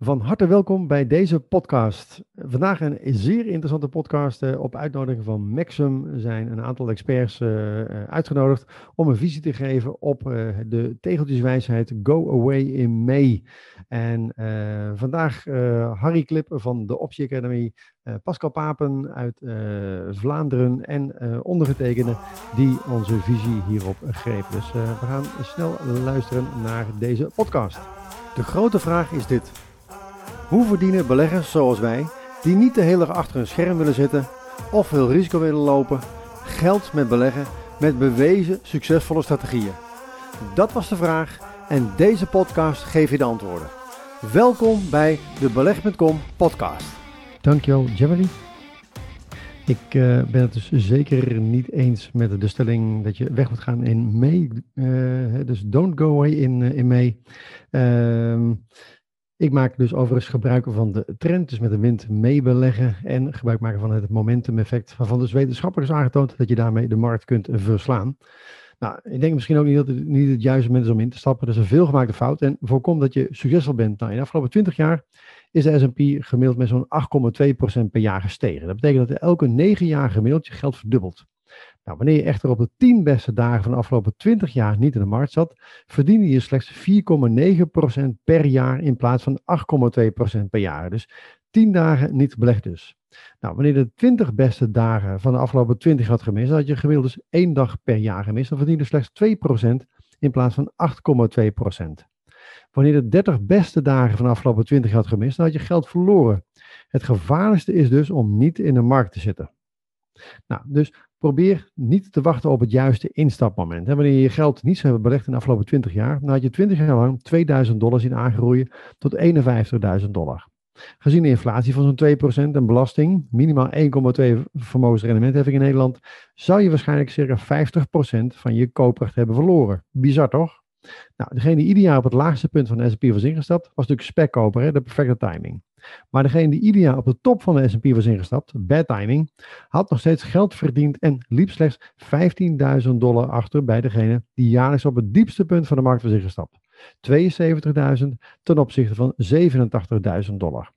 Van harte welkom bij deze podcast. Vandaag een zeer interessante podcast. Eh, op uitnodiging van Maxim zijn een aantal experts uh, uitgenodigd om een visie te geven op de tegeltjeswijsheid Go Away in May. En vandaag Harry Klip van de Optie Academy, Pascal Papen uit Vlaanderen en ondergetekende die onze visie hierop grepen. Dus we gaan snel luisteren naar deze podcast. De grote vraag is dit. Hoe verdienen beleggers zoals wij, die niet de hele dag achter een scherm willen zitten of veel risico willen lopen, geld met beleggen met bewezen succesvolle strategieën? Dat was de vraag en deze podcast geeft je de antwoorden. Welkom bij de Beleg.com podcast. Dankjewel, Jeremy. Ik uh, ben het dus zeker niet eens met de stelling dat je weg moet gaan in mei. Uh, dus don't go away in, uh, in mei. Ehm, ik maak dus overigens gebruik van de trend, dus met de wind meebeleggen en gebruik maken van het momentum effect, waarvan dus wetenschappelijk is aangetoond dat je daarmee de markt kunt verslaan. Nou, ik denk misschien ook niet dat het niet het juiste moment is om in te stappen. Dat is een veelgemaakte fout en voorkom dat je succesvol bent. Nou, in de afgelopen 20 jaar is de S&P gemiddeld met zo'n 8,2% per jaar gestegen. Dat betekent dat elke 9 jaar gemiddeld je geld verdubbelt. Nou, wanneer je echter op de 10 beste dagen van de afgelopen 20 jaar niet in de markt zat, verdiende je slechts 4,9% per jaar in plaats van 8,2% per jaar. Dus 10 dagen niet belegd dus. Nou, wanneer je de 20 beste dagen van de afgelopen 20 had gemist, had je gemiddeld dus één dag per jaar gemist, dan verdiende je slechts 2% in plaats van 8,2%. Wanneer je de 30 beste dagen van de afgelopen 20 had gemist, dan had je geld verloren. Het gevaarlijkste is dus om niet in de markt te zitten. Nou, dus probeer niet te wachten op het juiste instapmoment. Wanneer je je geld niet zou hebben belegd in de afgelopen 20 jaar, dan had je 20 jaar lang 2000 dollar zien aangroeien tot 51.000 dollar. Gezien de inflatie van zo'n 2% en belasting, minimaal 1,2 vermogensrendementheffing in Nederland, zou je waarschijnlijk circa 50% van je koopkracht hebben verloren. Bizar toch? Nou, degene die ieder jaar op het laagste punt van de S&P was ingestapt, was natuurlijk spekkoper, de perfecte timing. Maar degene die ieder jaar op de top van de S&P was ingestapt, bad timing, had nog steeds geld verdiend en liep slechts 15.000 dollar achter bij degene die jaarlijks op het diepste punt van de markt was ingestapt. 72.000 ten opzichte van 87.000 dollar.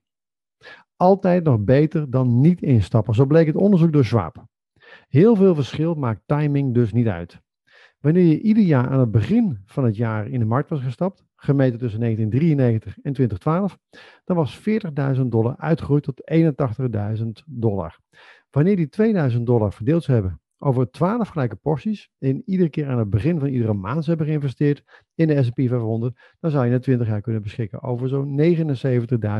Altijd nog beter dan niet instappen, zo bleek het onderzoek door Schwab. Heel veel verschil maakt timing dus niet uit. Wanneer je ieder jaar aan het begin van het jaar in de markt was gestapt, gemeten tussen 1993 en 2012, dan was 40.000 dollar uitgegroeid tot 81.000 dollar. Wanneer die 2000 dollar verdeeld zou hebben over 12 gelijke porties en iedere keer aan het begin van iedere maand hebben geïnvesteerd in de S&P 500, dan zou je na 20 jaar kunnen beschikken over zo'n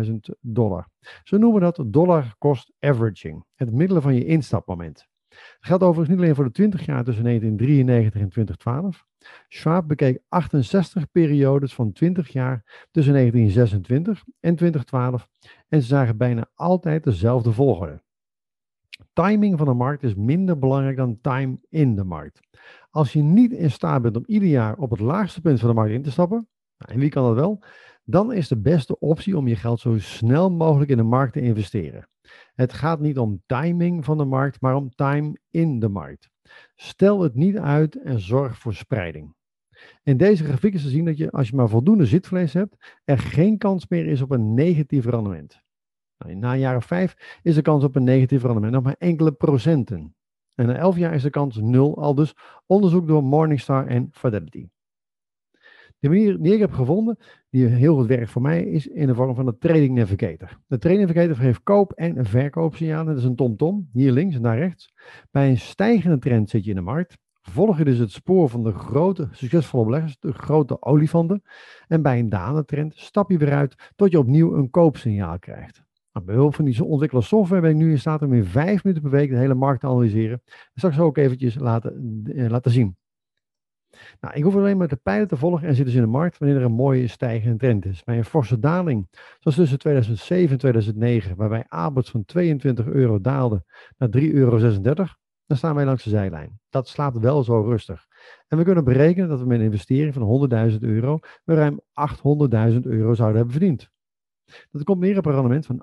79.000 dollar. Zo noemen dat dollar cost averaging, het middelen van je instapmoment. Dat geldt overigens niet alleen voor de 20 jaar tussen 1993 en 2012. Schwab bekeek 68 periodes van 20 jaar tussen 1926 en 2012 en ze zagen bijna altijd dezelfde volgorde. Timing van de markt is minder belangrijk dan time in de markt. Als je niet in staat bent om ieder jaar op het laagste punt van de markt in te stappen, nou, en wie kan dat wel, dan is de beste optie om je geld zo snel mogelijk in de markt te investeren. Het gaat niet om timing van de markt, maar om time in de markt. Stel het niet uit en zorg voor spreiding. In deze grafiek is te zien dat je, als je maar voldoende zitvlees hebt, er geen kans meer is op een negatief rendement. Nou, na jaren 5 is de kans op een negatief rendement nog maar enkele procenten. En na 11 jaar is de kans nul, al dus onderzoek door Morningstar en Fidelity. De manier die ik heb gevonden, die heel goed werkt voor mij, is in de vorm van de Trading Navigator. De Trading Navigator geeft koop- en verkoopsignalen. Dat is een tom-tom, hier links en daar rechts. Bij een stijgende trend zit je in de markt. Volg je dus het spoor van de grote, succesvolle beleggers, de grote olifanten. En bij een dalende trend stap je weer uit tot je opnieuw een koopsignaal krijgt. Nou, bij hulp van die ontwikkelde software ben ik nu in staat om in vijf minuten per week de hele markt te analyseren. Ik zo ook eventjes laten, eh, laten zien. Nou, ik hoef alleen maar de pijlen te volgen en zitten dus in de markt wanneer er een mooie stijgende trend is. Bij een forse daling, zoals tussen 2007 en 2009, waarbij Aberts van 22 euro daalde naar 3,36 euro, dan staan wij langs de zijlijn. Dat slaat wel zo rustig. En we kunnen berekenen dat we met een investering van 100.000 euro we ruim 800.000 euro zouden hebben verdiend. Dat komt neer op een rendement van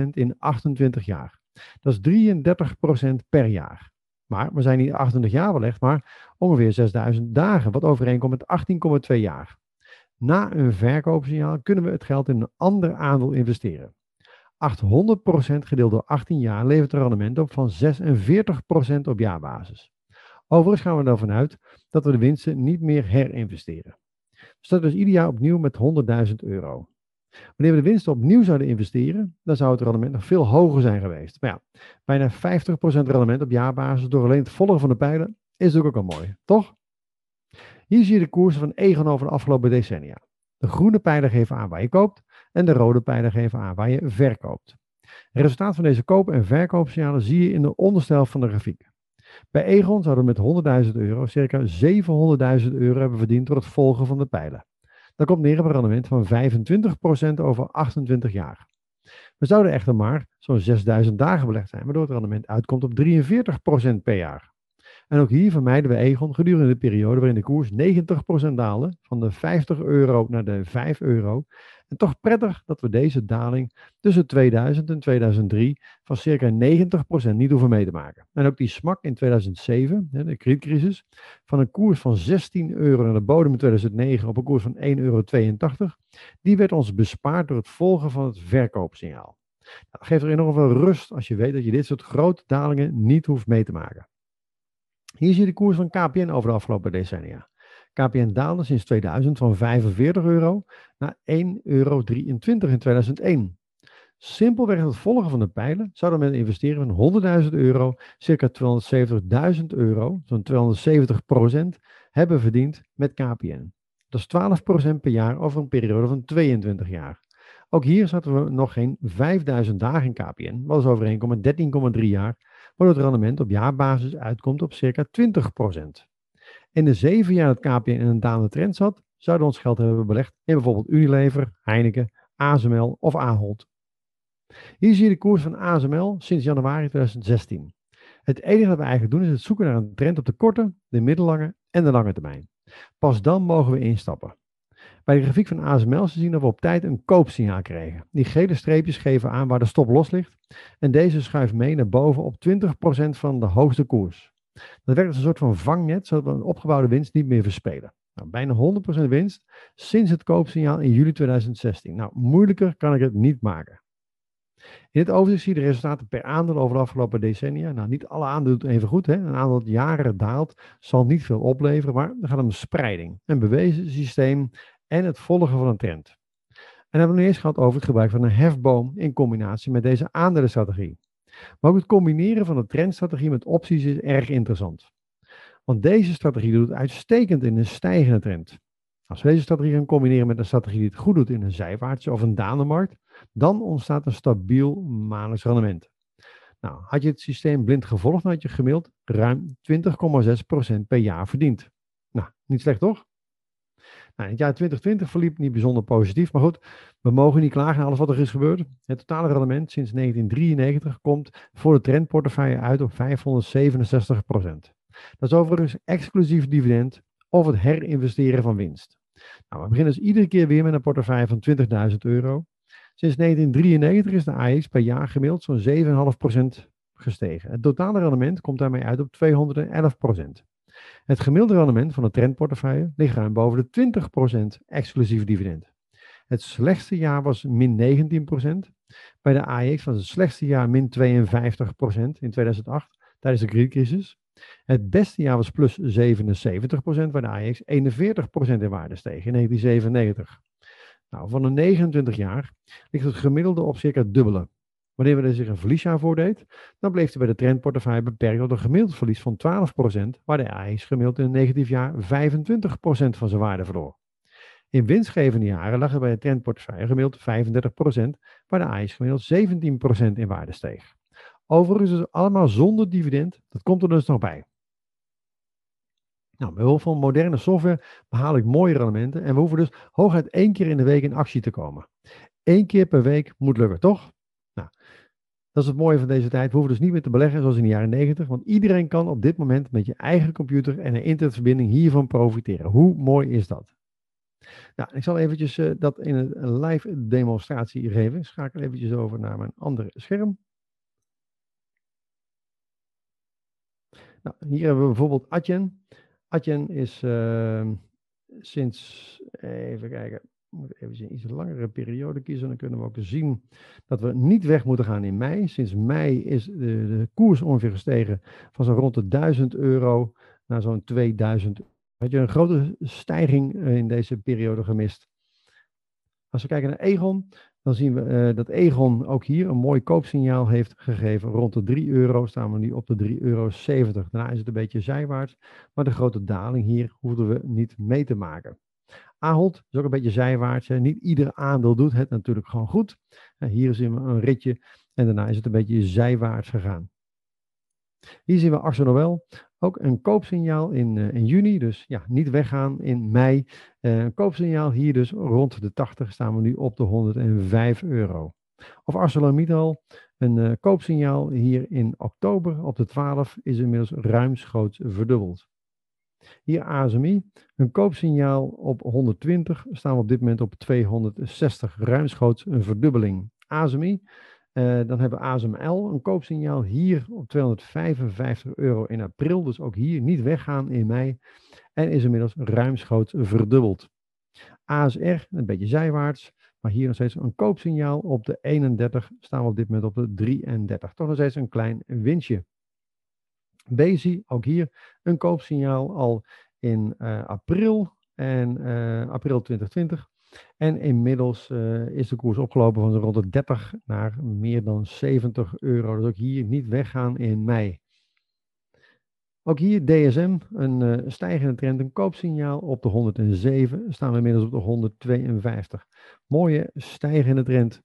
800% in 28 jaar. Dat is 33% per jaar. Maar we zijn niet 28 jaar belegd, maar ongeveer 6000 dagen, wat overeenkomt met 18,2 jaar. Na een verkoopsignaal kunnen we het geld in een ander aandeel investeren. 800% gedeeld door 18 jaar levert een rendement op van 46% op jaarbasis. Overigens gaan we ervan uit dat we de winsten niet meer herinvesteren. We starten dus ieder jaar opnieuw met 100.000 euro. Wanneer we de winsten opnieuw zouden investeren, dan zou het rendement nog veel hoger zijn geweest. Maar ja, bijna 50% rendement op jaarbasis door alleen het volgen van de pijlen is natuurlijk ook al mooi, toch? Hier zie je de koersen van Egon over de afgelopen decennia. De groene pijlen geven aan waar je koopt en de rode pijlen geven aan waar je verkoopt. Het resultaat van deze koop- en verkoopsignalen zie je in de onderste van de grafiek. Bij Egon zouden we met 100.000 euro circa 700.000 euro hebben verdiend door het volgen van de pijlen. Dat komt neer op een rendement van 25% over 28 jaar. We zouden echter maar zo'n 6000 dagen belegd zijn, waardoor het rendement uitkomt op 43% per jaar. En ook hier vermijden we Egon gedurende de periode waarin de koers 90% daalde, van de 50 euro naar de 5 euro. En toch prettig dat we deze daling tussen 2000 en 2003 van circa 90% niet hoeven mee te maken. En ook die smak in 2007, de kredietcrisis, van een koers van 16 euro naar de bodem in 2009 op een koers van 1,82 euro, die werd ons bespaard door het volgen van het verkoopsignaal. Nou, dat geeft er enorm veel rust als je weet dat je dit soort grote dalingen niet hoeft mee te maken. Hier zie je de koers van KPN over de afgelopen decennia. KPN daalde sinds 2000 van 45 euro naar 1,23 euro in 2001. Simpelweg het volgen van de pijlen zou dan met een investering van 100.000 euro circa 270.000 euro, zo'n 270 procent, hebben verdiend met KPN. Dat is 12 procent per jaar over een periode van 22 jaar. Ook hier zaten we nog geen 5000 dagen in KPN, wat is overeenkomt met 13,3 jaar waardoor het rendement op jaarbasis uitkomt op circa 20%. In de zeven jaar dat KPN in een dalende trend zat, zouden ons geld hebben belegd in bijvoorbeeld Unilever, Heineken, ASML of Ahold. Hier zie je de koers van ASML sinds januari 2016. Het enige dat we eigenlijk doen is het zoeken naar een trend op de korte, de middellange en de lange termijn. Pas dan mogen we instappen. Bij de grafiek van ASML zien dat we op tijd een koopsignaal kregen. Die gele streepjes geven aan waar de stop los ligt. En deze schuift mee naar boven op 20% van de hoogste koers. Dat werkt als een soort van vangnet, zodat we een opgebouwde winst niet meer verspelen. Nou, bijna 100% winst sinds het koopsignaal in juli 2016. Nou, moeilijker kan ik het niet maken. In dit overzicht zie je de resultaten per aandeel over de afgelopen decennia. Nou, niet alle aandelen doen even goed. Hè? Een aandeel dat jaren daalt, zal niet veel opleveren, maar er gaat om spreiding. Een bewezen systeem en het volgen van een trend. En dan hebben we nu eerst gehad over het gebruik van een hefboom in combinatie met deze aandelenstrategie. Maar ook het combineren van de trendstrategie met opties is erg interessant. Want deze strategie doet het uitstekend in een stijgende trend. Als we deze strategie gaan combineren met een strategie die het goed doet in een zijwaartse of een dalenmarkt, dan ontstaat een stabiel maandelijks rendement. Nou, had je het systeem blind gevolgd, dan had je gemiddeld ruim 20,6% per jaar verdiend. Nou, niet slecht toch? Nou, het jaar 2020 verliep niet bijzonder positief, maar goed, we mogen niet klagen naar alles wat er is gebeurd. Het totale rendement sinds 1993 komt voor de trendportefeuille uit op 567% Dat is overigens exclusief dividend of het herinvesteren van winst. Nou, we beginnen dus iedere keer weer met een portefeuille van 20.000 euro. Sinds 1993 is de AX per jaar gemiddeld zo'n 7,5% gestegen. Het totale rendement komt daarmee uit op 211%. Het gemiddelde rendement van de trendportefeuille ligt ruim boven de 20% exclusief dividend. Het slechtste jaar was min 19%. Bij de AEX was het slechtste jaar min 52% in 2008 tijdens de kredietcrisis. Het beste jaar was plus 77%, waar de AEX 41% in waarde steeg in 1997. Nou, van de 29 jaar ligt het gemiddelde op circa het dubbele. Wanneer er zich een verliesjaar voordeed, dan bleef er bij de trendportefeuille beperkt tot een gemiddeld verlies van 12%, waar de AX gemiddeld in een negatief jaar 25% van zijn waarde verloor. In winstgevende jaren lag er bij de trendportefeuille gemiddeld 35%, waar de AX gemiddeld 17% in waarde steeg. Overigens is het allemaal zonder dividend, dat komt er dus nog bij. Nou, met behulp van moderne software behaal ik mooie rendementen en we hoeven dus hooguit één keer in de week in actie te komen. Eén keer per week moet lukken, toch? Dat is het mooie van deze tijd. We hoeven dus niet meer te beleggen zoals in de jaren 90, want iedereen kan op dit moment met je eigen computer en een internetverbinding hiervan profiteren. Hoe mooi is dat? Nou, ik zal eventjes uh, dat in een live demonstratie geven. Ik schakel eventjes over naar mijn andere scherm. Nou, hier hebben we bijvoorbeeld Atjen. Atjen is uh, sinds, even kijken, moet even een iets langere periode kiezen. Dan kunnen we ook zien dat we niet weg moeten gaan in mei. Sinds mei is de, de koers ongeveer gestegen van zo'n rond de 1000 euro naar zo'n 2000 Had je een grote stijging in deze periode gemist. Als we kijken naar Egon, dan zien we uh, dat Egon ook hier een mooi koopsignaal heeft gegeven. Rond de 3 euro staan we nu op de 3,70 euro. Daarna is het een beetje zijwaarts, maar de grote daling hier hoefden we niet mee te maken. Ahold is ook een beetje zijwaarts. Niet ieder aandeel doet het natuurlijk gewoon goed. Hier zien we een ritje en daarna is het een beetje zijwaarts gegaan. Hier zien we Arsenal. Ook een koopsignaal in, uh, in juni, dus ja, niet weggaan in mei. Uh, een koopsignaal hier dus rond de 80 staan we nu op de 105 euro. Of ArcelorMittal, een koopsignaal hier in oktober op de 12 is inmiddels ruimschoots verdubbeld. Hier ASMI, een koopsignaal op 120, staan we op dit moment op 260, ruimschoots een verdubbeling. ASMI, uh, dan hebben we ASML, een koopsignaal hier op 255 euro in april, dus ook hier niet weggaan in mei en is inmiddels ruimschoots verdubbeld. ASR, een beetje zijwaarts, maar hier nog steeds een koopsignaal op de 31, staan we op dit moment op de 33. Toch nog steeds een klein winstje. Bezi, ook hier een koopsignaal al in uh, april en uh, april 2020. En inmiddels uh, is de koers opgelopen van rond de 30 naar meer dan 70 euro. Dus ook hier niet weggaan in mei. Ook hier DSM, een stijgende trend, een koopsignaal op de 107. Staan we inmiddels op de 152. Mooie stijgende trend.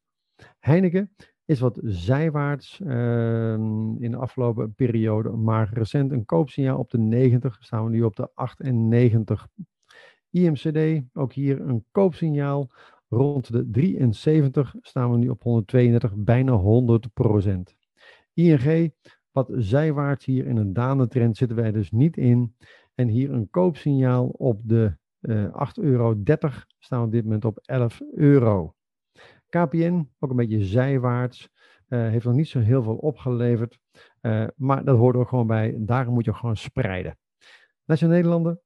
Heineken is wat zijwaarts uh, in de afgelopen periode, maar recent een koopsignaal op de 90, staan we nu op de 98. IMCD, ook hier een koopsignaal rond de 73, staan we nu op 132, bijna 100% ING, wat zijwaarts hier in een dalende trend zitten wij dus niet in. En hier een koopsignaal op de uh, eh, 8,30 euro, staan we op dit moment op 11 euro. KPN, ook een beetje zijwaarts. Uh, heeft nog niet zo heel veel opgeleverd. Uh, maar dat hoort er gewoon bij. Daarom moet je gewoon spreiden. Nationale Nederlanden,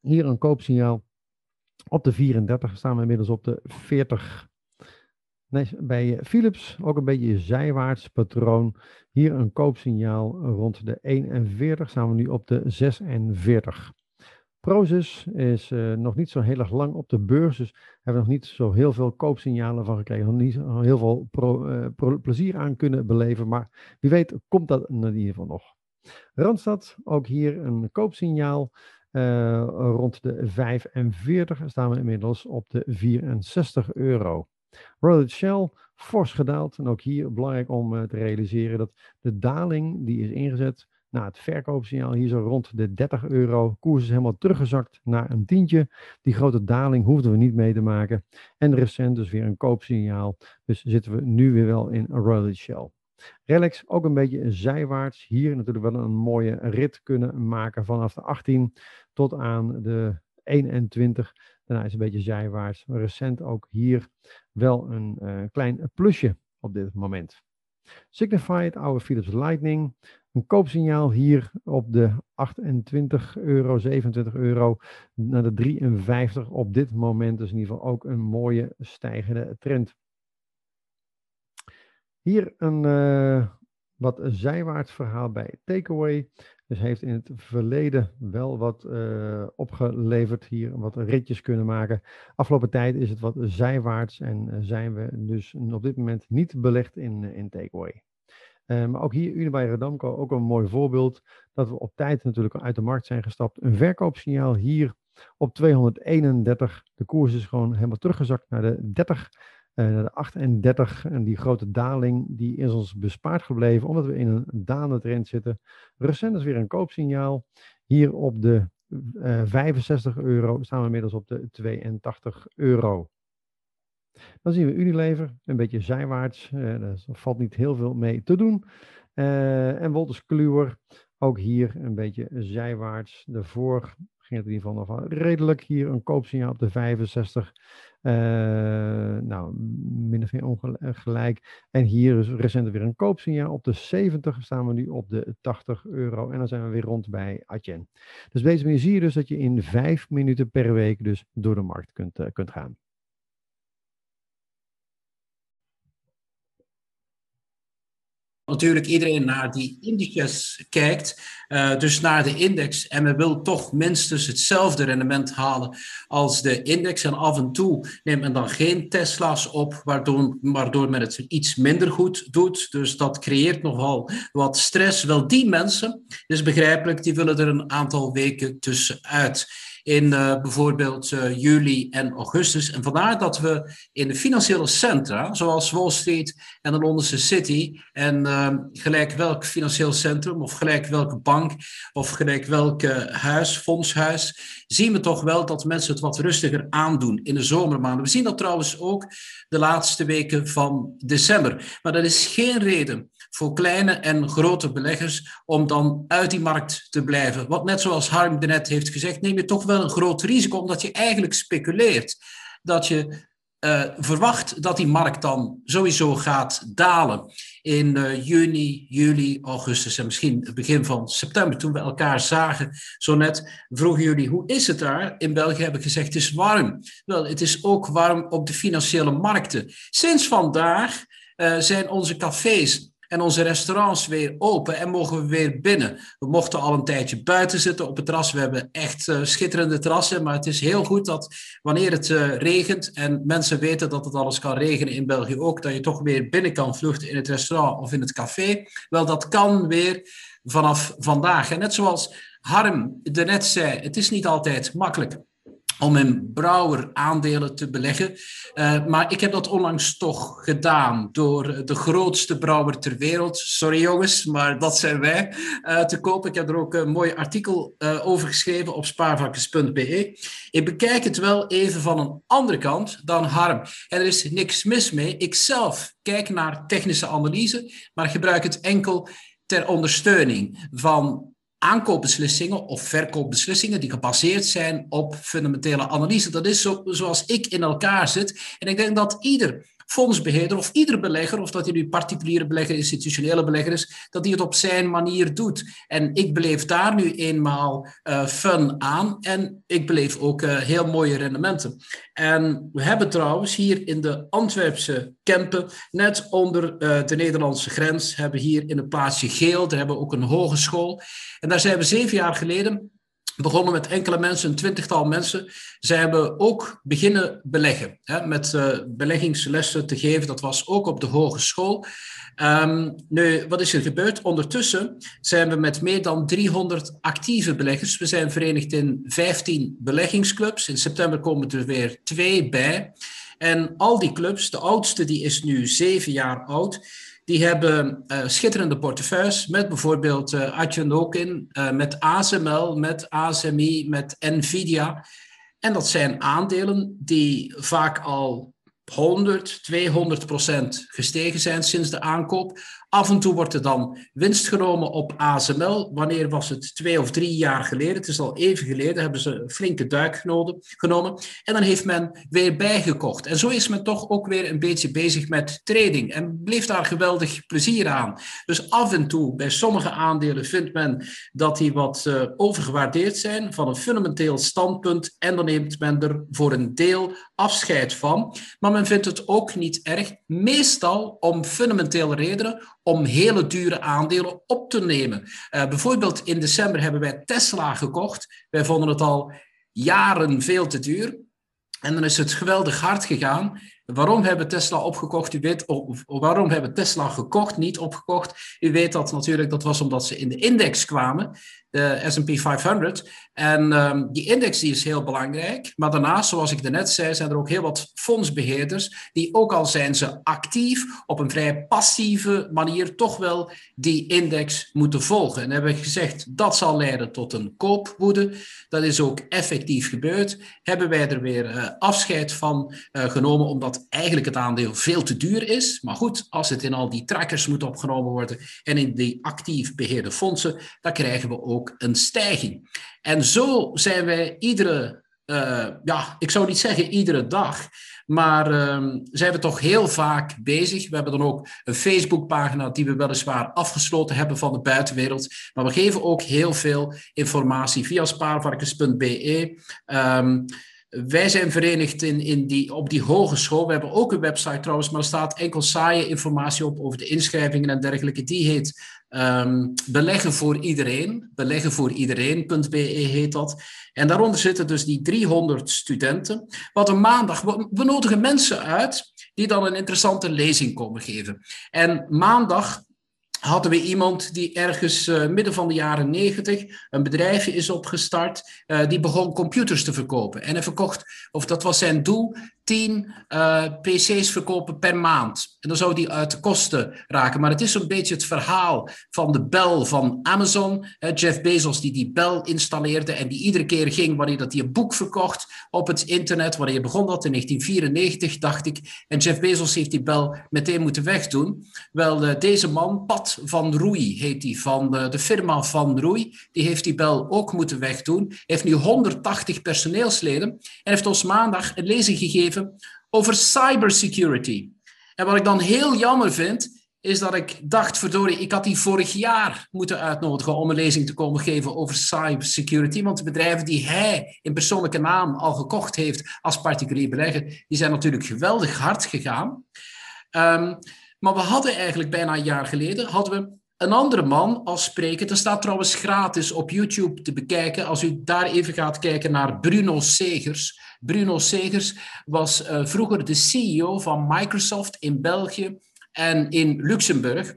hier een koopsignaal. Op de 34 staan we inmiddels op de 40. Nee, bij Philips ook een beetje zijwaarts patroon. Hier een koopsignaal rond de 41. Staan we nu op de 46. Prozus is uh, nog niet zo heel erg lang op de beurs, dus hebben we nog niet zo heel veel koopsignalen van gekregen. Nog niet heel veel pro, plezier aan kunnen beleven, maar wie weet komt dat in ieder geval nog. Randstad, ook hier een koopsignaal. Uh, rond de 45 staan we inmiddels op de 64 euro. Royal Shell, fors gedaald. En ook hier belangrijk om te realiseren dat de daling die is ingezet nou, het verkoopsignaal hier zo rond de 30 euro. Koers is helemaal teruggezakt naar een tientje. Die grote daling hoefden we niet mee te maken. En recent dus weer een koopsignaal. Dus zitten we nu weer wel in Royal Shell. Relax ook een beetje zijwaarts. Hier natuurlijk wel een mooie rit kunnen maken vanaf de 18 tot aan de 21. Daarna is een beetje zijwaarts. Recent ook hier wel een uh, klein plusje op dit moment. Signified, oude Philips Lightning. Een koopsignaal hier op de 28 euro, 27 euro naar de 53 op dit moment. Dus in ieder geval ook een mooie stijgende trend. Hier een uh, wat zijwaarts verhaal bij Takeaway. Dus heeft in het verleden wel wat uh, opgeleverd hier, wat ritjes kunnen maken. Afgelopen tijd is het wat zijwaarts en uh, zijn we dus op dit moment niet belegd in, in Takeaway. Uh, maar ook hier Unibail Rodamco, ook een mooi voorbeeld dat we op tijd natuurlijk uit de markt zijn gestapt. Een verkoopsignaal hier op 231. De koers is gewoon helemaal teruggezakt naar de 30 uh, de 38 en die grote daling die is ons bespaard gebleven omdat we in een dalende trend zitten. Recent is weer een koopsignaal. Hier op de uh, eh, 65 euro staan we inmiddels op de 82 euro. Dan zien we Unilever, een beetje zijwaarts. Uh, er valt niet heel veel mee te doen. Uh, en Wolters Kluwer, ook hier een beetje zijwaarts. Daarvoor ging het in ieder geval nog wel redelijk. Hier een koopsignaal op de 65. nou, min of meer ongelijk. En hier is recent weer een koopsignaal. Op de 70 staan we nu op de 80 euro. En dan zijn we weer rond bij Adyen. Dus op deze manier zie je dus dat je in vijf minuten per week dus door de markt kunt, kunt gaan. Natuurlijk iedereen naar die indices kijkt, uh, dus naar de index. En men wil toch minstens hetzelfde rendement halen als de index. En af en toe neemt men dan geen Tesla's op, waardoor, waardoor men het iets minder goed doet. Dus dat creëert nogal wat stress. Wel, die mensen, is begrijpelijk, die willen er een aantal weken tussenuit in uh, bijvoorbeeld uh, juli en augustus. En vandaar dat we in de financiële centra, zoals Wall Street en de Londense City, en uh, gelijk welk financieel centrum of gelijk welke bank of gelijk welk huis, fondshuis, zien we toch wel dat mensen het wat rustiger aandoen in de zomermaanden. We zien dat trouwens ook de laatste weken van december. Maar dat is geen reden voor kleine en grote beleggers om dan uit die markt te blijven. Want net zoals Harm net heeft gezegd, neem je toch wel een groot risico, omdat je eigenlijk speculeert dat je uh, verwacht dat die markt dan sowieso gaat dalen in uh, juni, juli, augustus en misschien het begin van september. Toen we elkaar zagen, zo net, vroegen jullie hoe is het daar? In België hebben gezegd het is warm. Wel, het is ook warm op de financiële markten. Sinds vandaag uh, zijn onze cafés en onze restaurants weer open en mogen we weer binnen. We mochten al een tijdje buiten zitten op het terras. We hebben echt uh, schitterende terrassen, maar het is heel goed dat wanneer het uh, regent en mensen weten dat het alles kan regenen in België ook, dat je toch weer binnen kan vluchten in het restaurant of in het café. Wel, dat kan weer vanaf vandaag. En net zoals Harm net zei, het is niet altijd makkelijk om in Brouwer aandelen te beleggen. Uh, maar ik heb dat onlangs toch gedaan door de grootste brouwer ter wereld. Sorry jongens, maar dat zijn wij uh, te kopen. Ik heb er ook een mooi artikel over geschreven op spaarvakkers.be. Ik bekijk het wel even van een andere kant dan Harm. En er is niks mis mee. Ik zelf kijk naar technische analyse, maar gebruik het enkel ter ondersteuning van aankoopbeslissingen of verkoopbeslissingen die gebaseerd zijn op fundamentele analyse. Dat is zo, zoals ik in elkaar zit. En ik denk dat ieder fondsbeheerder of ieder belegger, of dat hij nu particuliere belegger, institutionele belegger is, dat hij het op zijn manier doet. En ik beleef daar nu eenmaal uh, fun aan en ik beleef ook uh, heel mooie rendementen. En we hebben trouwens hier in de Antwerpse Kempen, net onder uh, de Nederlandse grens, hebben hier in het plaatsje Geel, daar hebben we ook een hogeschool. En daar zijn we zeven jaar geleden begonnen met enkele mensen, een twintigtal mensen. Zij hebben ook beginnen beleggen, hè, met uh, beleggingslessen te geven. Dat was ook op de hogeschool. Um, nu, wat is er gebeurd? Ondertussen zijn we met meer dan 300 actieve beleggers. We zijn verenigd in 15 beleggingsclubs. In september komen er weer twee bij. En al die clubs, de oudste die is nu zeven jaar oud, die hebben uh, schitterende portefeuilles met bijvoorbeeld uh, eh, Atjanokin, uh, met ASML, met ASMI, met Nvidia. En dat zijn aandelen die vaak al 100, 200 procent gestegen zijn sinds de aankoop. Af en toe wordt er dan winst genomen op ASML. Wanneer was het? Twee of drie jaar geleden. Het is al even geleden. Hebben ze een flinke duik genomen. En dan heeft men weer bijgekocht. En zo is men toch ook weer een beetje bezig met trading. En bleef daar geweldig plezier aan. Dus af en toe, bij sommige aandelen, vindt men dat die wat uh, overgewaardeerd zijn van een fundamenteel standpunt. En dan neemt men er voor een deel afscheid van. Maar men vindt het ook niet erg, meestal om fundamentele redenen om hele dure aandelen op te nemen. Uh, bijvoorbeeld in december hebben wij Tesla gekocht. Wij vonden het al jaren veel te duur. En dan is het geweldig hard gegaan. Waarom hebben Tesla opgekocht? U weet, of, waarom hebben Tesla gekocht, niet opgekocht? U weet dat natuurlijk, dat was omdat ze in de index kwamen de S&P 500. En um, die index die is heel belangrijk. Maar daarnaast, zoals ik net zei, zijn er ook heel wat fondsbeheerders die ook al zijn ze actief op een vrij passieve manier toch wel die index moeten volgen. En hebben gezegd dat zal leiden tot een koopwoede. Dat is ook effectief gebeurd. Hebben wij er weer uh, afscheid van uh, genomen omdat eigenlijk het aandeel veel te duur is. Maar goed, als het in al die trackers moet opgenomen worden en in die actief beheerde fondsen, dan krijgen we ook een stijging. En zo zijn wij iedere uh, ja, ik zou niet zeggen iedere dag, maar uh, zijn we toch heel vaak bezig. We hebben dan ook een Facebookpagina die we weliswaar afgesloten hebben van de buitenwereld. Maar we geven ook heel veel informatie via spaarvarkens.be. wij zijn verenigd in, in die, op die hogeschool. We hebben ook een website trouwens, maar er staat enkel saaie informatie op over de inschrijvingen en dergelijke. Die heet um, Beleggen voor iedereen. Beleggen voor iedereen.be heet dat. En daaronder zitten dus die 300 studenten. Wat een maandag, we nodigen mensen uit die dan een interessante lezing komen geven. En maandag hadden we iemand die ergens uh, midden van de jaren negentig een bedrijfje is opgestart. Uh, die begon computers te verkopen. En hij verkocht, of dat was zijn doel, 10 uh, eh, PC's verkopen per maand. En dan zou die uit de kosten raken. Maar het is een beetje het verhaal van de bel van Amazon. Jeff Bezos die die bel installeerde en die iedere keer ging wanneer dat hij een boek verkocht op het internet. Wanneer begon dat in 1994, dacht ik. En Jeff Bezos heeft die bel meteen moeten wegdoen. Wel, uh, deze man, Pat van Roei heet hij, van de firma Van Roei, die heeft die bel ook moeten wegdoen. Heeft nu 180 personeelsleden en heeft ons maandag een lezing gegeven over cybersecurity. En wat ik dan heel jammer vind, is dat ik dacht, verdorie, ik had die vorig jaar moeten uitnodigen om een lezing te komen geven over cybersecurity. Want de bedrijven die hij in persoonlijke naam al gekocht heeft als particulier belegger, die zijn natuurlijk geweldig hard gegaan. Um, maar we hadden eigenlijk bijna een jaar geleden, hadden we een andere man als spreker. Dat staat trouwens gratis op YouTube te bekijken. Als u daar even gaat kijken naar Bruno Segers. Bruno Segers was uh, vroeger de CEO van Microsoft in België en in Luxemburg.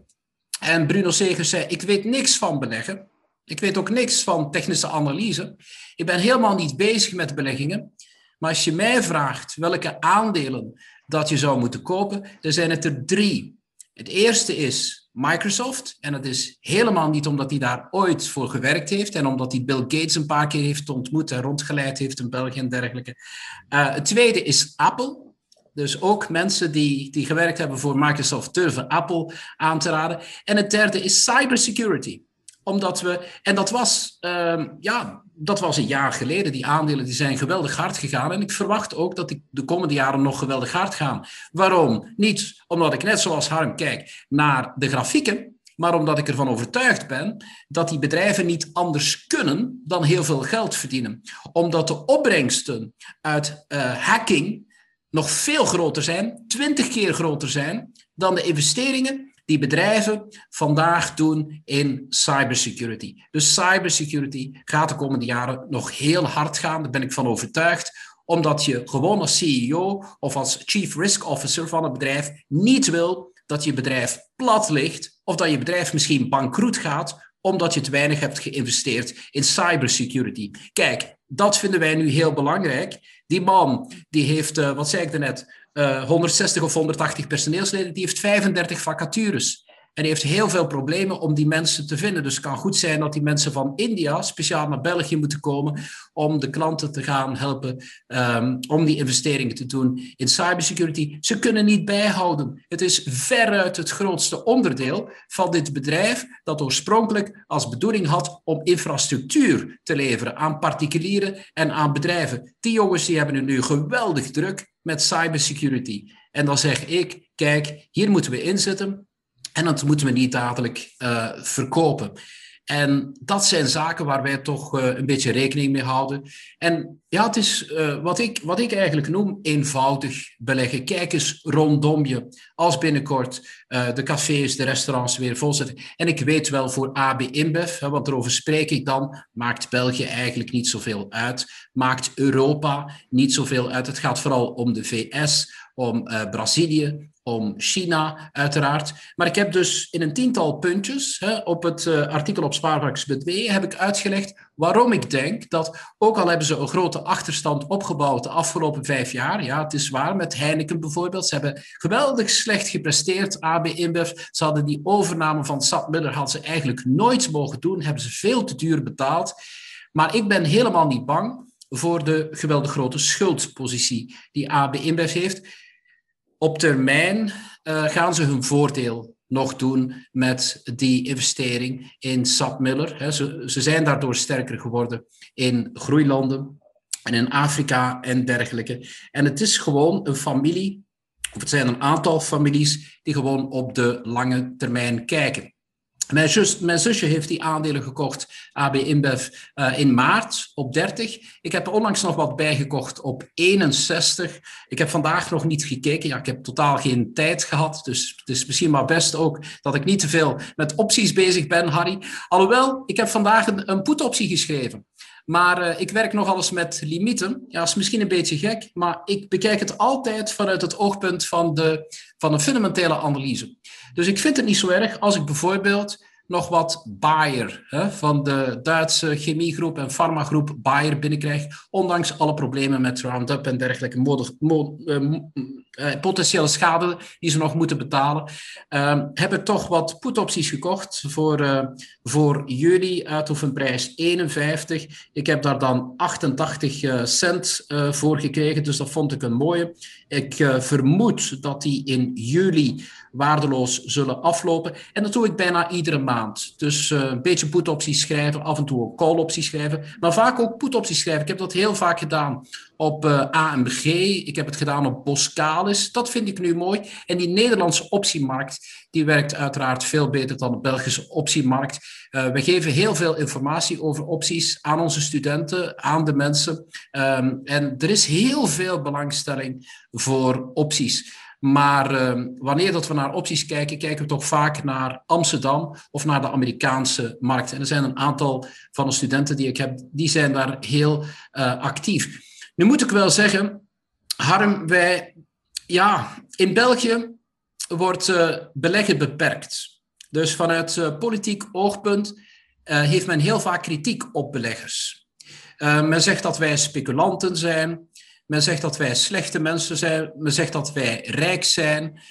En Bruno Segers zei: Ik weet niks van beleggen. Ik weet ook niks van technische analyse. Ik ben helemaal niet bezig met beleggingen. Maar als je mij vraagt welke aandelen dat je zou moeten kopen, dan zijn het er drie. Het eerste is Microsoft. En dat is helemaal niet omdat hij daar ooit voor gewerkt heeft en omdat hij Bill Gates een paar keer heeft ontmoet en rondgeleid heeft in België en dergelijke. Uh, het tweede is Apple. Dus ook mensen die, die gewerkt hebben voor Microsoft durven Apple aan te raden. En het derde is cybersecurity omdat we, en dat was, uh, ja, dat was een jaar geleden. Die aandelen die zijn geweldig hard gegaan. En ik verwacht ook dat die de komende jaren nog geweldig hard gaan. Waarom? Niet omdat ik net zoals Harm kijk naar de grafieken. Maar omdat ik ervan overtuigd ben dat die bedrijven niet anders kunnen dan heel veel geld verdienen. Omdat de opbrengsten uit uh, hacking nog veel groter zijn, twintig keer groter zijn dan de investeringen die bedrijven vandaag doen in cybersecurity. Dus cybersecurity gaat de komende jaren nog heel hard gaan, daar ben ik van overtuigd omdat je gewoon als CEO of als Chief Risk Officer van een bedrijf niet wil dat je bedrijf plat ligt of dat je bedrijf misschien bankroet gaat omdat je te weinig hebt geïnvesteerd in cybersecurity. Kijk, dat vinden wij nu heel belangrijk. Die man, die heeft, uh, wat zei ik daarnet, 160 eh, of 180 personeelsleden, die heeft 35 vacatures. En heeft heel veel problemen om die mensen te vinden. Dus het kan goed zijn dat die mensen van India speciaal naar België moeten komen om de klanten te gaan helpen um, om die investeringen te doen in cybersecurity. Ze kunnen niet bijhouden. Het is veruit het grootste onderdeel van dit bedrijf dat oorspronkelijk als bedoeling had om infrastructuur te leveren aan particulieren en aan bedrijven. Die jongens die hebben nu geweldig druk met cybersecurity. En dan zeg ik, kijk, hier moeten we inzetten en dat moeten we niet dadelijk uh, verkopen. En dat zijn zaken waar wij toch uh, een beetje rekening mee houden. En ja, het is uh, wat, ik, wat ik eigenlijk noem eenvoudig beleggen. Kijk eens rondom je. Als binnenkort de cafés, de restaurants weer vol zitten. En ik weet wel voor AB InBev, hè, want erover spreek ik dan, maakt België eigenlijk niet zoveel uit. Maakt Europa niet zoveel uit. Het gaat vooral om de VS, om Brazilië, om China, uiteraard. Maar ik heb dus in een tiental puntjes hè, op het uh, artikel op spaarbanks.be heb ik uitgelegd waarom ik denk dat, ook al hebben ze een grote achterstand opgebouwd de afgelopen vijf jaar, ja, het is waar, met Heineken bijvoorbeeld, ze hebben geweldig slecht gepresteerd, AB InBev, ze hadden die overname van Sap Miller, hadden ze eigenlijk nooit mogen doen, hebben ze veel te duur betaald. Maar ik ben helemaal niet bang voor de geweldig grote schuldpositie die AB InBev heeft op termijn uh, gaan ze hun voordeel nog doen met die investering in SAP Miller. Ze, ze zijn daardoor sterker geworden in groeilanden. en in Afrika en dergelijke. En het is gewoon een familie, of het zijn een aantal families die gewoon op de lange termijn kijken. Mijn, zus, mijn, zusje heeft die aandelen gekocht, AB InBev, uh, in maart op 30. Ik heb onlangs nog wat bijgekocht op 61. Ik heb vandaag nog niet gekeken. Ja, ik heb totaal geen tijd gehad. Dus het is misschien maar best ook dat ik niet te veel met opties bezig ben, Harry. Alhoewel, ik heb vandaag een, een put-optie geschreven. Maar uh, ik werk nogal eens met limieten. Ja, is misschien een beetje gek, maar ik bekijk het altijd vanuit het oogpunt van de, van de fundamentele analyse. Dus ik vind het niet zo erg als ik bijvoorbeeld nog wat Bayer hè, van de Duitse chemiegroep en farmagroep Bayer binnenkrijg, ondanks alle problemen met Roundup en dergelijke mode, mode, uh, potentiële schade die ze nog moeten betalen, uh, heb ik toch wat put-opties gekocht voor, uh, voor jullie uit of een prijs 51. Ik heb daar dan 88 cent voor gekregen, dus dat vond ik een mooie. Ik vermoed dat die in juli waardeloos zullen aflopen. En dat doe ik bijna iedere maand. Dus uh, een beetje put-opties schrijven, af en toe ook call-opties schrijven, maar vaak ook put-opties schrijven. Ik heb dat heel vaak gedaan op uh, AMG. Ik heb het gedaan op Boskalis. Dat vind ik nu mooi. En die Nederlandse optiemarkt, die werkt uiteraard veel beter dan de Belgische optiemarkt. Uh, we geven heel veel informatie over opties aan onze studenten, aan de mensen. Um, en er is heel veel belangstelling voor opties. Maar uh, wanneer dat we naar opties kijken, kijken we toch vaak naar Amsterdam of naar de Amerikaanse markt. En er zijn een aantal van de studenten die ik heb, die zijn daar heel uh, actief. Nu moet ik wel zeggen, Harm, wij, ja, in België wordt uh, beleggen beperkt. Dus vanuit politiek oogpunt heeft men heel vaak kritiek op beleggers. men zegt dat wij speculanten zijn. Men zegt dat wij slechte mensen zijn. Men zegt dat wij rijk zijn.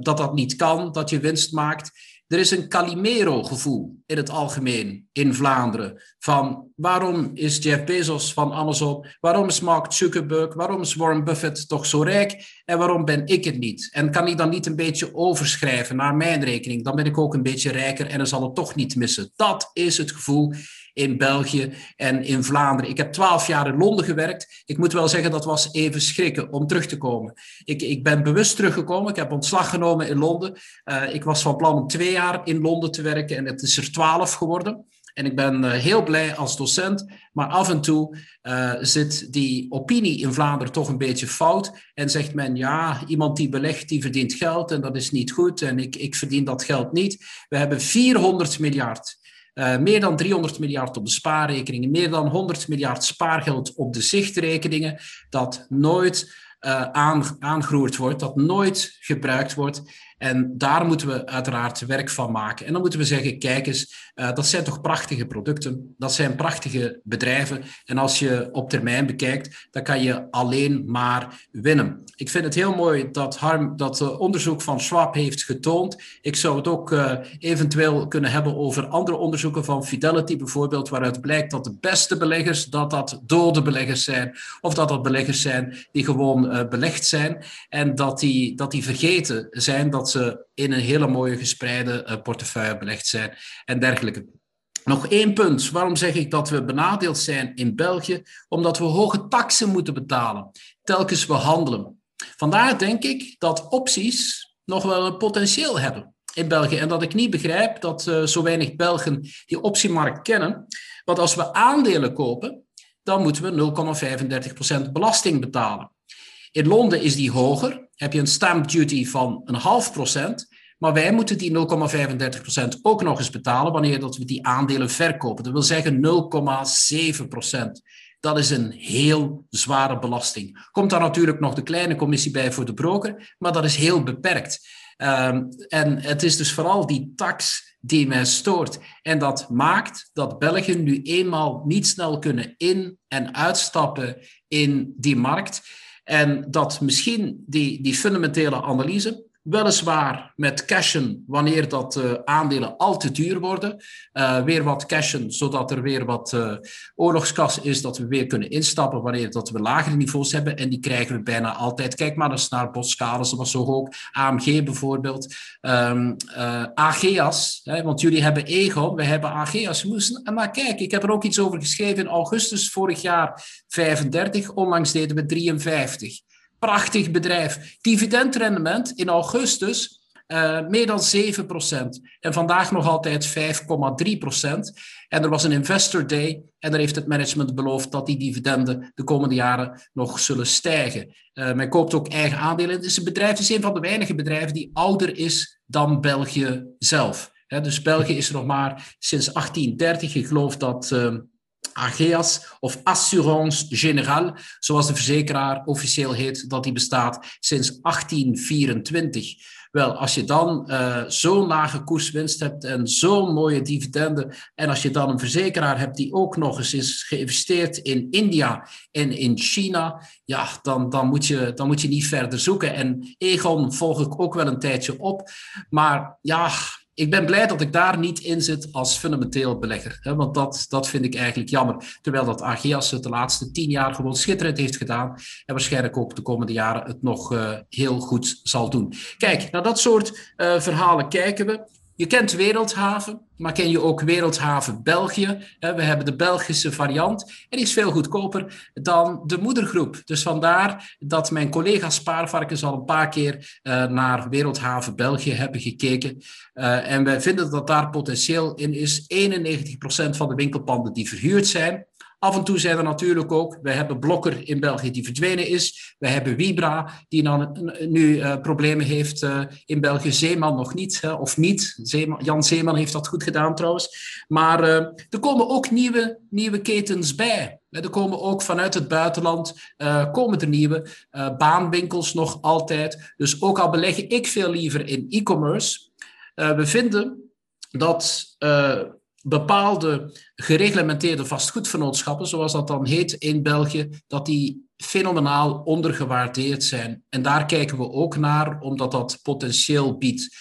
Dat dat niet kan, dat je winst maakt. Er is een Calimero-gevoel in het algemeen in Vlaanderen. Van waarom is Jeff Bezos van Amazon? Waarom is Mark Zuckerberg? Waarom is Warren Buffett toch zo rijk? En waarom ben ik het niet? En kan ik dan niet een beetje overschrijven naar mijn rekening? Dan ben ik ook een beetje rijker en dan zal het toch niet missen. Dat is het gevoel in België en in Vlaanderen. Ik heb twaalf jaar in Londen gewerkt. Ik moet wel zeggen, dat was even schrikken om terug te komen. Ik, ik ben bewust teruggekomen. Ik heb ontslag genomen in Londen. Uh, ik was van plan om twee jaar in Londen te werken en het is er twaalf geworden. En ik ben uh, heel blij als docent, maar af en toe uh, zit die opinie in Vlaanderen toch een beetje fout. En zegt men, ja, iemand die belegt, die verdient geld en dat is niet goed. En ik, ik verdien dat geld niet. We hebben 400 miljard uh, meer dan 300 miljard op de spaarrekeningen, meer dan 100 miljard spaargeld op de zichtrekeningen, dat nooit uh, aan, aangeroerd wordt, dat nooit gebruikt wordt. En daar moeten we uiteraard werk van maken. En dan moeten we zeggen, kijk eens, uh, dat zijn toch prachtige producten, dat zijn prachtige bedrijven. En als je op termijn bekijkt, dan kan je alleen maar winnen. Ik vind het heel mooi dat Harm dat uh, onderzoek van Schwab heeft getoond. Ik zou het ook uh, eventueel kunnen hebben over andere onderzoeken van Fidelity bijvoorbeeld, waaruit blijkt dat de beste beleggers, dat dat dode beleggers zijn, of dat dat beleggers zijn die gewoon belegd zijn en dat die, dat die vergeten zijn dat ze in een hele mooie gespreide portefeuille belegd zijn en dergelijke. Nog één punt. Waarom zeg ik dat we benadeeld zijn in België? Omdat we hoge taksen moeten betalen, telkens we handelen. Vandaar denk ik dat opties nog wel een potentieel hebben in België. En dat ik niet begrijp dat uh, zo weinig Belgen die optiemarkt kennen. Want als we aandelen kopen, dan moeten we 0,35% belasting betalen. In Londen is die hoger. Heb je een stamp duty van een half procent. Maar wij moeten die 0,35% ook nog eens betalen wanneer dat we die aandelen verkopen. Dat wil zeggen 0,7%. Dat is een heel zware belasting. Komt daar natuurlijk nog de kleine commissie bij voor de broker, maar dat is heel beperkt. Um, en het is dus vooral die tax die mij stoort. En dat maakt dat Belgen nu eenmaal niet snel kunnen in- en uitstappen in die markt. En dat misschien die, die fundamentele analyse Weliswaar met cashen wanneer dat uh, aandelen al te duur worden. Uh, weer wat cashen, zodat er weer wat uh, oorlogskas is, dat we weer kunnen instappen wanneer dat we lagere niveaus hebben. En die krijgen we bijna altijd. Kijk maar eens naar Boskalis, dat was zo ook. AMG bijvoorbeeld. Ageas, hè, want jullie hebben Egon, wij hebben Ageas. Moesten, maar kijk, ik heb er ook iets over geschreven in augustus vorig jaar 35, onlangs deden we 53. Prachtig bedrijf. Dividendrendement in augustus uh, meer dan 7%. En vandaag nog altijd 5,3%. En er was een investor day en daar heeft het management beloofd dat die dividenden de komende jaren nog zullen stijgen. Uh, men koopt ook eigen aandelen. Het is een bedrijf, is een van de weinige bedrijven die ouder is dan België zelf. Dus België is nog maar sinds 1830. Ik geloof dat. Uh, Ageas of Assurance Générale, zoals de verzekeraar officieel heet, dat die bestaat sinds 1824. Wel, als je dan uh, zo'n lage koerswinst hebt en zo'n mooie dividenden, en als je dan een verzekeraar hebt die ook nog eens is geïnvesteerd in India en in China, ja, dan, dan, moet, je, dan moet je niet verder zoeken. En Egon volg ik ook wel een tijdje op, maar ja, ik ben blij dat ik daar niet in zit als fundamenteel belegger. Hè, want dat, dat vind ik eigenlijk jammer. Terwijl dat Ageas het de laatste tien jaar gewoon schitterend heeft gedaan. En waarschijnlijk ook de komende jaren het nog uh, heel goed zal doen. Kijk, naar dat soort uh, verhalen kijken we. Je kent Wereldhaven, maar ken je ook Wereldhaven België? We hebben de Belgische variant en die is veel goedkoper dan de moedergroep. Dus vandaar dat mijn collega Spaarvarkens al een paar keer uh, naar Wereldhaven België hebben gekeken. Uh, en wij vinden dat daar potentieel in is 91% van de winkelpanden die verhuurd zijn. Af en toe zijn er natuurlijk ook, we hebben Blokker in België die verdwenen is. We hebben Vibra die dan nu uh, problemen heeft uh, in België. Zeeman nog niet, hè, of niet. Zeeman, Jan Zeeman heeft dat goed gedaan trouwens. Maar uh, er komen ook nieuwe, nieuwe ketens bij. Er komen ook vanuit het buitenland komen er nieuwe baanwinkels nog altijd. Dus ook al beleg ik veel liever in e-commerce. we vinden dat bepaalde gereglementeerde vastgoedvernootschappen, zoals dat dan heet in België, dat die fenomenaal ondergewaardeerd zijn. En daar kijken we ook naar, omdat dat potentieel biedt.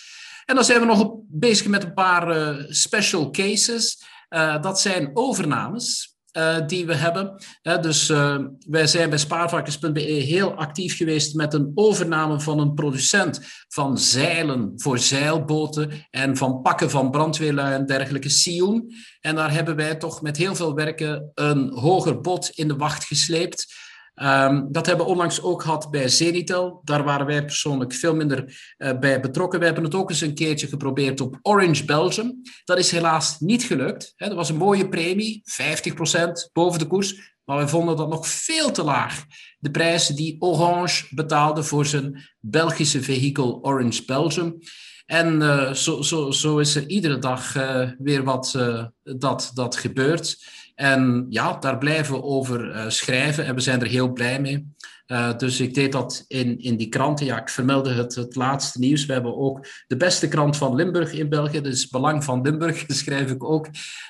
En dan zijn we nog bezig met een paar uh, special cases. Uh, dat zijn overnames. Uh, die we hebben. Dus uh, wij zijn bij spaarvarkens.be heel actief geweest met een overname van een producent van zeilen voor zeilboten en van pakken van brandweerlui en dergelijke, Sion. En daar hebben wij toch met heel veel werken een hoger bod in de wacht gesleept. Um, dat hebben we onlangs ook gehad bij Zenitel. Daar waren wij persoonlijk veel minder uh, bij betrokken. We hebben het ook eens een keertje geprobeerd op Orange Belgium. Dat is helaas niet gelukt. Dat was een mooie premie, 50% boven de koers. Maar we vonden dat nog veel te laag. De prijzen die Orange betaalde voor zijn Belgische vehikel Orange Belgium. En uh, zo, zo, zo, is er iedere dag uh, weer wat dat, dat gebeurt. En ja, daar blijven we over uh, schrijven en we zijn er heel blij mee. Uh, dus ik deed dat in, in die kranten. Ja, ik vermeldde het, het laatste nieuws. We hebben ook de beste krant van Limburg in België. Dus Belang van Limburg, schrijf ik ook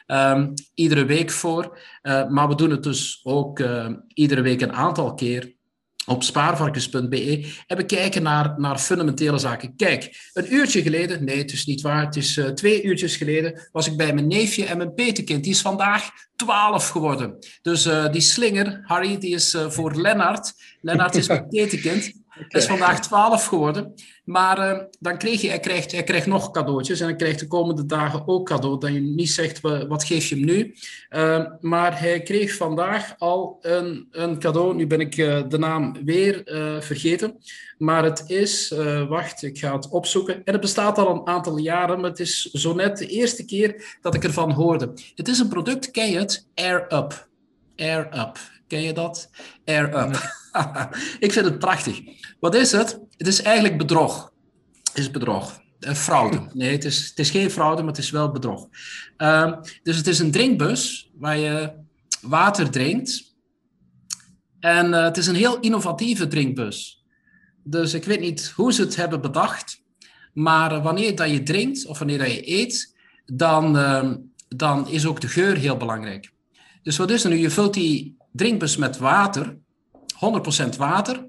um, iedere week voor. Uh, maar we doen het dus ook iedere week een aantal keer op spaarvarkens.be en we kijken naar, naar fundamentele zaken. Kijk, een uurtje geleden, nee, het is niet waar, het is uh, twee uurtjes geleden, was ik bij mijn neefje en mijn petekind. Die is vandaag 12 geworden. Dus uh, die slinger, Harry, die is uh, voor Lennart. Lennart is mijn petekind. Okay. is vandaag 12 geworden. Maar uh, dan kreeg hij krijgt, hij krijgt nog cadeautjes en hij krijgt de komende dagen ook cadeau. Dat je niet zegt, wat geef je hem nu? Uh, maar hij kreeg vandaag al een, een cadeau. Nu ben ik uh, de naam weer vergeten. Maar het is, wacht, ik ga het opzoeken. En het bestaat al een aantal jaren, maar het is zo net de eerste keer dat ik ervan hoorde. Het is een product, ken je het? Air Up. Air Up. Ken je dat? Air Up. ik vind het prachtig. Wat is het? Het is eigenlijk bedrog. Het is bedrog. Uh, fraude. Nee, het is, het is geen fraude, maar het is wel bedrog. Uh, dus het is een drinkbus waar je water drinkt. En uh, het is een heel innovatieve drinkbus. Dus ik weet niet hoe ze het hebben bedacht. Maar wanneer dat je drinkt of wanneer dat je eet, dan, ehm, dan is ook de geur heel belangrijk. Dus wat is er nu? Je vult die drinkbus met water, 100% water.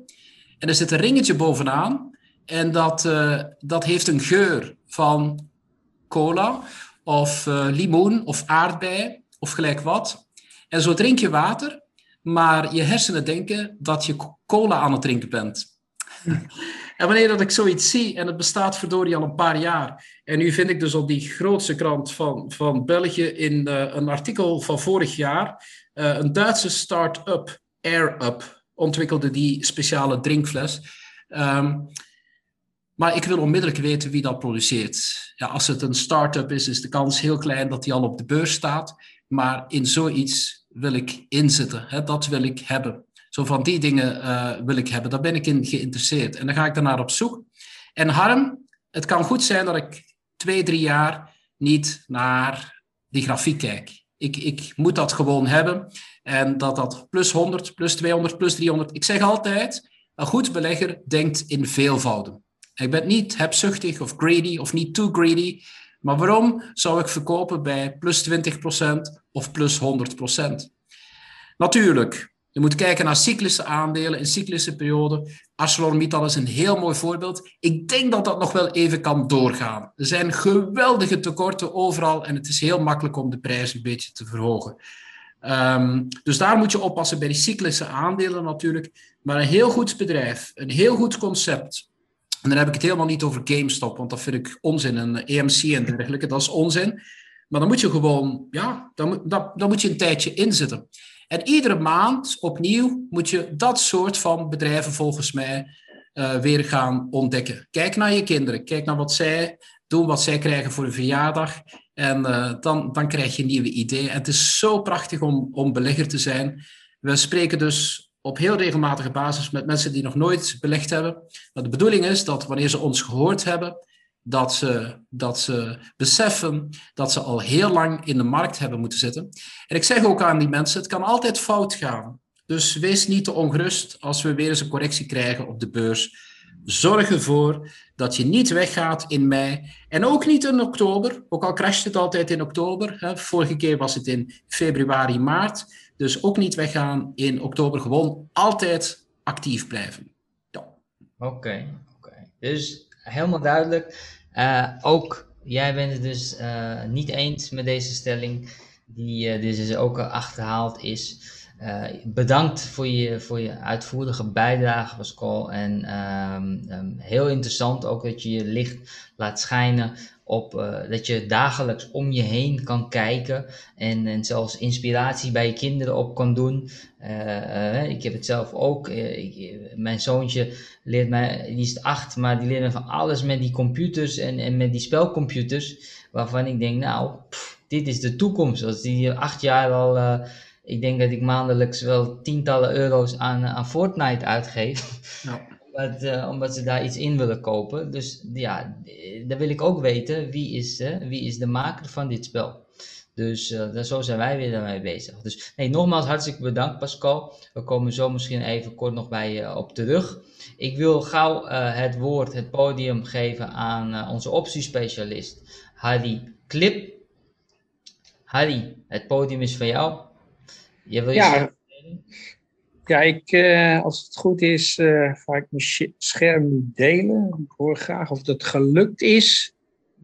En er zit een ringetje bovenaan. en dat, uh, dat heeft een geur van cola of uh, limoen of aardbei of gelijk wat. En zo drink je water, maar je hersenen denken dat je cola aan het drinken bent. En wanneer dat ik zoiets zie, en het bestaat verdorie al een paar jaar, en nu vind ik dus op die grootste krant van, van België in uh, een artikel van vorig jaar, uh, een Duitse start-up, AirUp, ontwikkelde die speciale drinkfles. Um, maar ik wil onmiddellijk weten wie dat produceert. Ja, als het een start-up is, is de kans heel klein dat die al op de beurs staat. Maar in zoiets wil ik inzitten. Hè? Dat wil ik hebben. Zo van die dingen uh, wil ik hebben. Daar ben ik in geïnteresseerd. En dan ga ik daarnaar op zoek. En Harm, het kan goed zijn dat ik twee, drie jaar niet naar die grafiek kijk. Ik, ik moet dat gewoon hebben. En dat dat plus 100, plus 200, plus 300. Ik zeg altijd, een goed belegger denkt in veelvouden. Ik ben niet hebzuchtig of greedy of niet too greedy. Maar waarom zou ik verkopen bij plus 20% of plus 100%? Natuurlijk, je moet kijken naar cyclische aandelen in cyclische perioden. ArcelorMittal is een heel mooi voorbeeld. Ik denk dat dat nog wel even kan doorgaan. Er zijn geweldige tekorten overal en het is heel makkelijk om de prijs een beetje te verhogen. Um, dus daar moet je oppassen bij die cyclische aandelen natuurlijk. Maar een heel goed bedrijf, een heel goed concept. En dan heb ik het helemaal niet over GameStop, want dat vind ik onzin. En EMC en dergelijke, dat is onzin. Maar dan moet je gewoon, ja, dan, dan moet je een tijdje inzitten. En iedere maand opnieuw moet je dat soort van bedrijven volgens mij uh, weer gaan ontdekken. Kijk naar je kinderen, kijk naar wat zij doen, wat zij krijgen voor een verjaardag. En uh, dan, dan krijg je nieuwe ideeën. Het is zo prachtig om, om belegger te zijn. We spreken dus op heel regelmatige basis met mensen die nog nooit belegd hebben. Maar de bedoeling is dat wanneer ze ons gehoord hebben, dat ze, dat ze beseffen dat ze al heel lang in de markt hebben moeten zitten. En ik zeg ook aan die mensen, het kan altijd fout gaan. Dus wees niet te ongerust als we weer eens een correctie krijgen op de beurs. Zorg ervoor dat je niet weggaat in mei en ook niet in oktober, ook al crasht het altijd in oktober. Hè. Vorige keer was het in februari, maart. Dus ook niet weggaan in oktober, gewoon altijd actief blijven. Ja. Oké, oké. Dus helemaal duidelijk. Uh, ook jij bent het dus uh, niet eens met deze stelling, die uh, dus ook achterhaald is. Bedankt voor je, voor je uitvoerige bijdrage, Pascal. En um, heel interessant ook dat je je licht laat schijnen op uh, dat je dagelijks om je heen kan kijken en, en zelfs inspiratie bij je kinderen op kan doen. Uh, ik heb het zelf ook. Mijn zoontje leert mij, die is acht, maar die leert me van alles met die computers en, en met die spelcomputers. Waarvan ik denk, nou, dit is de toekomst. Als die acht jaar al, ik denk dat ik maandelijks wel tientallen euro's aan, aan Fortnite uitgeef. Ja omdat, uh, omdat ze daar iets in willen kopen. Dus ja, dan wil ik ook weten wie is, uh, wie is de maker van dit spel. Dus uh, zo zijn wij weer daarmee bezig. Dus nee, nogmaals hartstikke bedankt Pascal. We komen zo misschien even kort nog bij je op terug. Ik wil gauw het woord, het podium geven aan onze optiespecialist Harry Klip. Harry, het podium is van jou. Je wil je ja, ja, ik, uh, als het goed is, uh, ga ik mijn scherm nu delen. Ik hoor graag of dat gelukt is.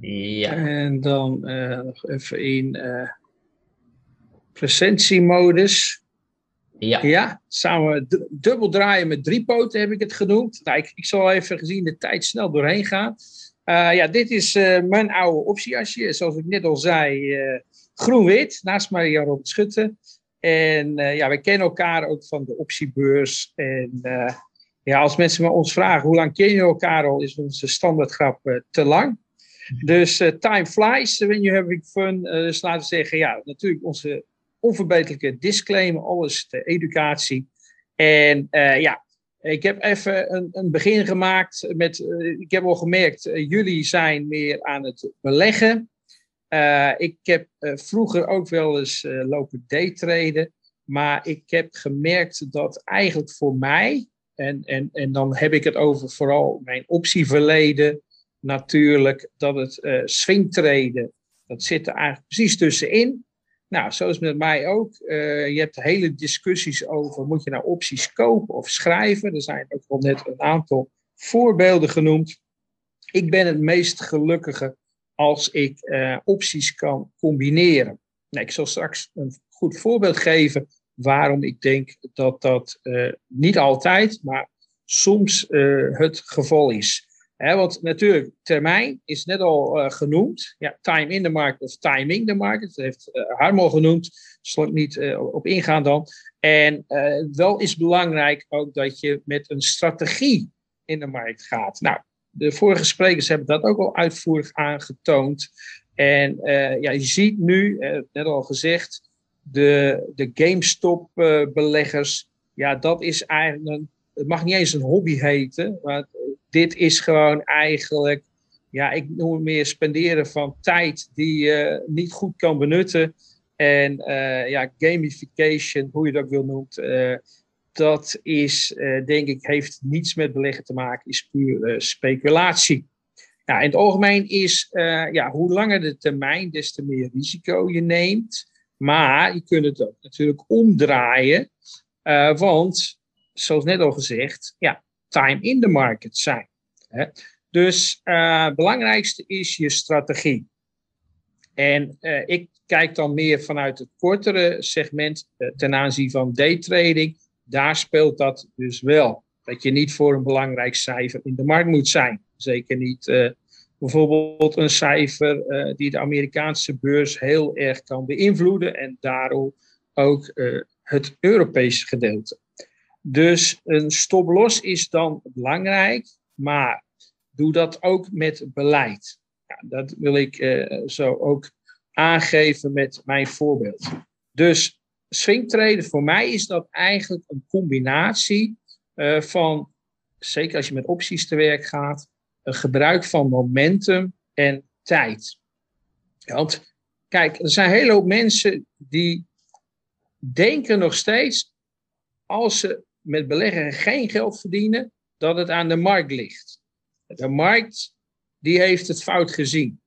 Ja. En dan uh, nog even in presentiemodus. Ja. Ja, samen dubbel draaien met drie poten heb ik het genoemd. Nou, ik, ik zal even gezien de tijd snel doorheen gaan. ja, dit is mijn oude optieasje. Zoals ik net al zei, groen-wit, naast Maria Robert Schutte. En uh, ja, we kennen elkaar ook van de optiebeurs. En uh, ja, als mensen me ons vragen hoe lang ken je elkaar al, is onze standaardgrap uh, te lang. Dus time flies when you're having fun. dus laten we zeggen, ja, natuurlijk onze onverbeterlijke disclaimer, alles de educatie. En ja, ik heb even een, een begin gemaakt met, ik heb al gemerkt, jullie zijn meer aan het beleggen. Uh, ik heb uh, vroeger ook wel eens uh, lopen daytraden. Maar ik heb gemerkt dat eigenlijk voor mij, en, en, en dan heb ik het over vooral mijn optieverleden natuurlijk, dat het swingtraden, dat zit er eigenlijk precies tussenin. Nou, zo is het met mij ook. je hebt hele discussies over, moet je nou opties kopen of schrijven? Er zijn ook wel net een aantal voorbeelden genoemd. Ik ben het meest gelukkige als ik uh, opties kan combineren. Nou, ik zal straks een goed voorbeeld geven waarom ik denk dat dat uh, niet altijd, maar soms uh, het geval is. Want natuurlijk, termijn is net al genoemd. Ja, time in the market of timing the market. Dat heeft Harmo genoemd. Daar zal ik niet op ingaan dan. En wel is belangrijk ook dat je met een strategie in de markt gaat. Nou, de vorige sprekers hebben dat ook al uitvoerig aangetoond. En uh, ja, je ziet nu, uh, net al gezegd, de, de GameStop-beleggers. ja, dat is eigenlijk een. Het mag niet eens een hobby heten, maar dit is gewoon eigenlijk. Ja, ik noem het meer spenderen van tijd die je niet goed kan benutten. En ja, gamification, hoe je dat ook wil noemt dat is, uh, denk ik, heeft niets met beleggen te maken, is puur uh, speculatie. Ja, in het algemeen is, uh, ja, hoe langer de termijn, des te meer risico je neemt. Maar je kunt het ook natuurlijk omdraaien, want, zoals net al gezegd, ja, time in the market zijn. Hè? Dus het belangrijkste is je strategie. En ik kijk dan meer vanuit het kortere segment ten aanzien van daytrading daar speelt dat dus wel. Dat je niet voor een belangrijk cijfer in de markt moet zijn. Zeker niet uh, bijvoorbeeld een cijfer uh, die de Amerikaanse beurs heel erg kan beïnvloeden en daarom ook uh, het Europese gedeelte. Dus een stop-los is dan belangrijk, maar doe dat ook met beleid. Ja, dat wil ik zo ook aangeven met mijn voorbeeld. Dus swingtraden voor mij is dat eigenlijk een combinatie uh, van, zeker als je met opties te werk gaat, een gebruik van momentum en tijd. Want kijk, er zijn een hele hoop mensen die denken nog steeds, als ze met beleggen geen geld verdienen, dat het aan de markt ligt. De markt die heeft het fout gezien.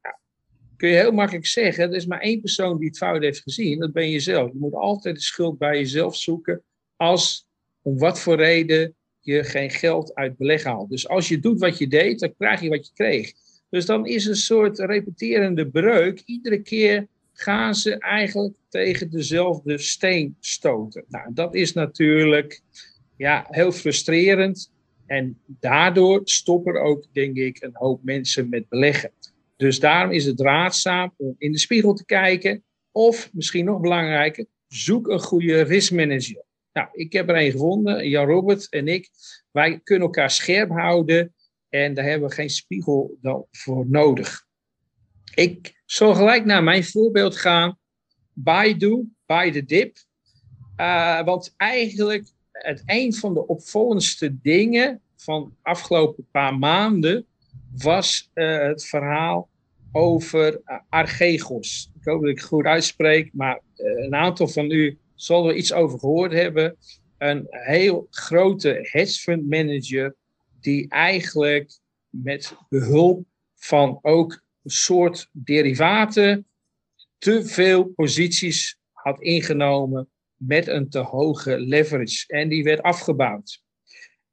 Kun je heel makkelijk zeggen, er is maar één persoon die het fout heeft gezien, dat ben je zelf. Je moet altijd de schuld bij jezelf zoeken als om wat voor reden je geen geld uit beleg haalt. Dus als je doet wat je deed, dan krijg je wat je kreeg. Dus dan is een soort repeterende breuk. Iedere keer gaan ze eigenlijk tegen dezelfde steen stoten. Nou, dat is natuurlijk ja, heel frustrerend. En daardoor stoppen ook, denk ik, een hoop mensen met beleggen. Dus daarom is het raadzaam om in de spiegel te kijken. Of misschien nog belangrijker, zoek een goede riskmanager. Nou, ik heb er een gevonden, Jan Robert en ik. Wij kunnen elkaar scherp houden en daar hebben we geen spiegel dan voor nodig. Ik zal gelijk naar mijn voorbeeld gaan. Baidu, buy the dip. Uh, want eigenlijk het een van de opvallendste dingen van de afgelopen paar maanden was uh, het verhaal over uh, Archegos. Ik hoop dat ik het goed uitspreek, maar uh, een aantal van u zal er iets over gehoord hebben. Een heel grote hedge fund manager die eigenlijk met behulp van ook een soort derivaten te veel posities had ingenomen met een te hoge leverage. En die werd afgebouwd.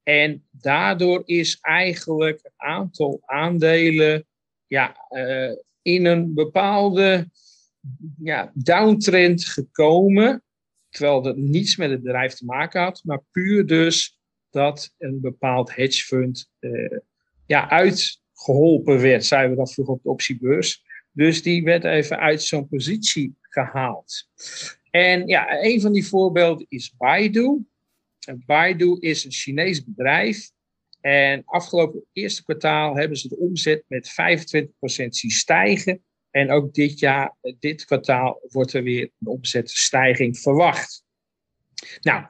En daardoor is eigenlijk een aantal aandelen ja, uh, in een bepaalde ja, downtrend gekomen. Terwijl dat niets met het bedrijf te maken had, maar puur dus dat een bepaald hedge fund uh, ja, uitgeholpen werd, zeiden we dat vroeger op de optiebeurs. Dus die werd even uit zo'n positie gehaald. En ja, een van die voorbeelden is Baidu. Baidu is een Chinees bedrijf. En afgelopen eerste kwartaal hebben ze de omzet met 25% zien stijgen. En ook dit jaar, dit kwartaal, wordt er weer een omzetstijging verwacht. Nou,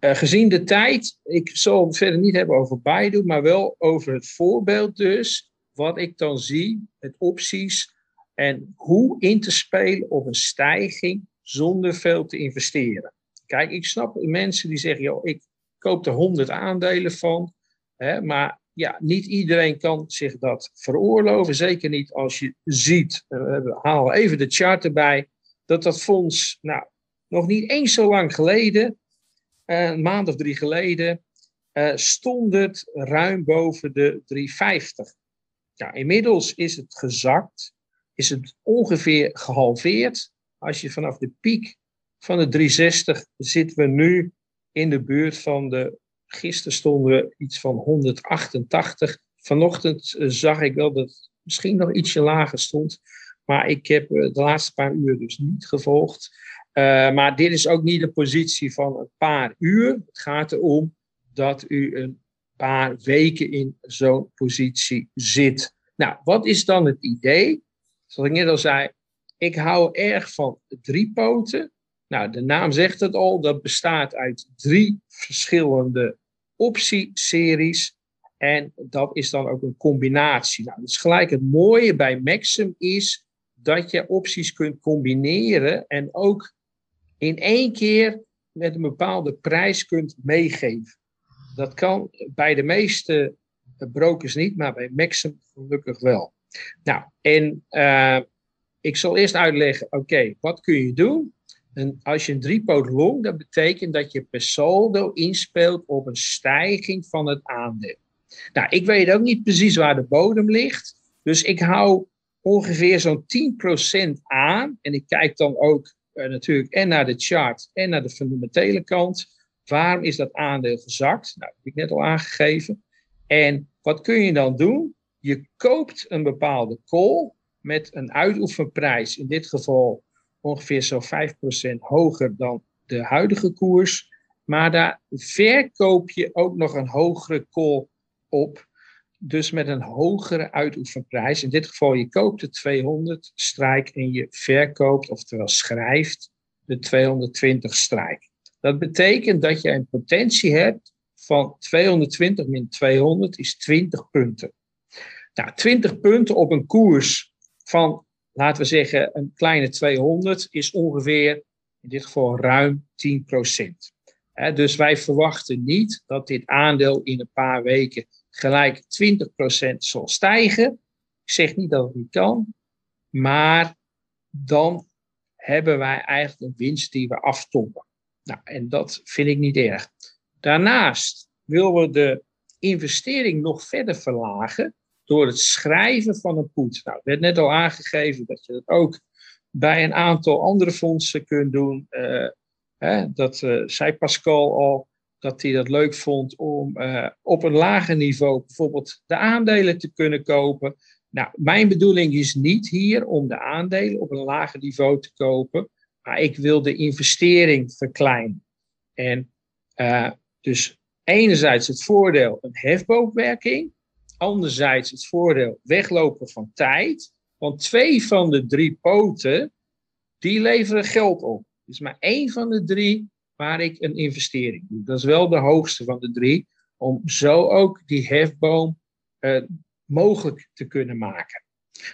uh, gezien de tijd, ik zal het verder niet hebben over Baidu, maar wel over het voorbeeld dus, wat ik dan zie met opties en hoe in te spelen op een stijging zonder veel te investeren. Kijk, ik snap mensen die zeggen, joh, ik koop er 100 aandelen van. Hè, maar ja, niet iedereen kan zich dat veroorloven. Zeker niet als je ziet, eh, we halen even de chart erbij, dat dat fonds, nou, nog niet eens zo lang geleden, een maand of drie geleden, uh, stond het ruim boven de 350. Ja, inmiddels is het gezakt, is het ongeveer gehalveerd. Als je vanaf de piek van de 360 zitten we nu in de buurt van de. Gisteren stonden we iets van 188. Vanochtend eh, zag ik wel dat het misschien nog ietsje lager stond. Maar ik heb eh, de laatste paar uur dus niet gevolgd. Uh, maar dit is ook niet een positie van een paar uur. Het gaat erom dat u een paar weken in zo'n positie zit. Nou, wat is dan het idee? Zoals ik net al zei, ik hou erg van drie poten. Nou, de naam zegt het al, dat bestaat uit drie verschillende optieseries. En dat is dan ook een combinatie. Nou, dus gelijk het mooie bij Maxim is dat je opties kunt combineren en ook in één keer met een bepaalde prijs kunt meegeven. Dat kan bij de meeste brokers niet, maar bij Maxim gelukkig wel. Nou, en uh, ik zal eerst uitleggen, oké, wat kun je doen? En als je een driepoot long, dat betekent dat je per saldo inspeelt op een stijging van het aandeel. Nou, ik weet ook niet precies waar de bodem ligt. Dus ik hou ongeveer zo'n 10% aan. En ik kijk dan ook uh, natuurlijk en naar de chart en naar de fundamentele kant. Waarom is dat aandeel gezakt? Nou, dat heb ik net al aangegeven. En wat kun je dan doen? Je koopt een bepaalde call met een uitoefenprijs, in dit geval ongeveer zo'n 5% hoger dan de huidige koers. Maar daar verkoop je ook nog een hogere call op. Dus met een hogere uitoefenprijs. In dit geval, je koopt de 200 strijk en je verkoopt, oftewel schrijft, de 220 strijk. Dat betekent dat je een potentie hebt van 220 min 200 is 20 punten. Nou, 20 punten op een koers van, laten we zeggen, een kleine 200 is ongeveer, in dit geval ruim 10 procent. dus wij verwachten niet dat dit aandeel in een paar weken gelijk 20% zal stijgen. Ik zeg niet dat het niet kan, maar dan hebben wij eigenlijk een winst die we aftoppen. Nou, en dat vind ik niet erg. Daarnaast willen we de investering nog verder verlagen door het schrijven van een put. Nou, werd net al aangegeven dat je dat ook bij een aantal andere fondsen kunt doen. Uh, hè, dat uh, zei Pascal al dat hij dat leuk vond om uh, op een lager niveau bijvoorbeeld de aandelen te kunnen kopen. Nou, mijn bedoeling is niet hier om de aandelen op een lager niveau te kopen, maar ik wil de investering verkleinen. En dus enerzijds het voordeel een hefboomwerking, anderzijds het voordeel weglopen van tijd. Want twee van de drie poten, die leveren geld op. Dus maar één van de drie waar ik een investering doe. Dat is wel de hoogste van de drie, om zo ook die hefboom uh, mogelijk te kunnen maken.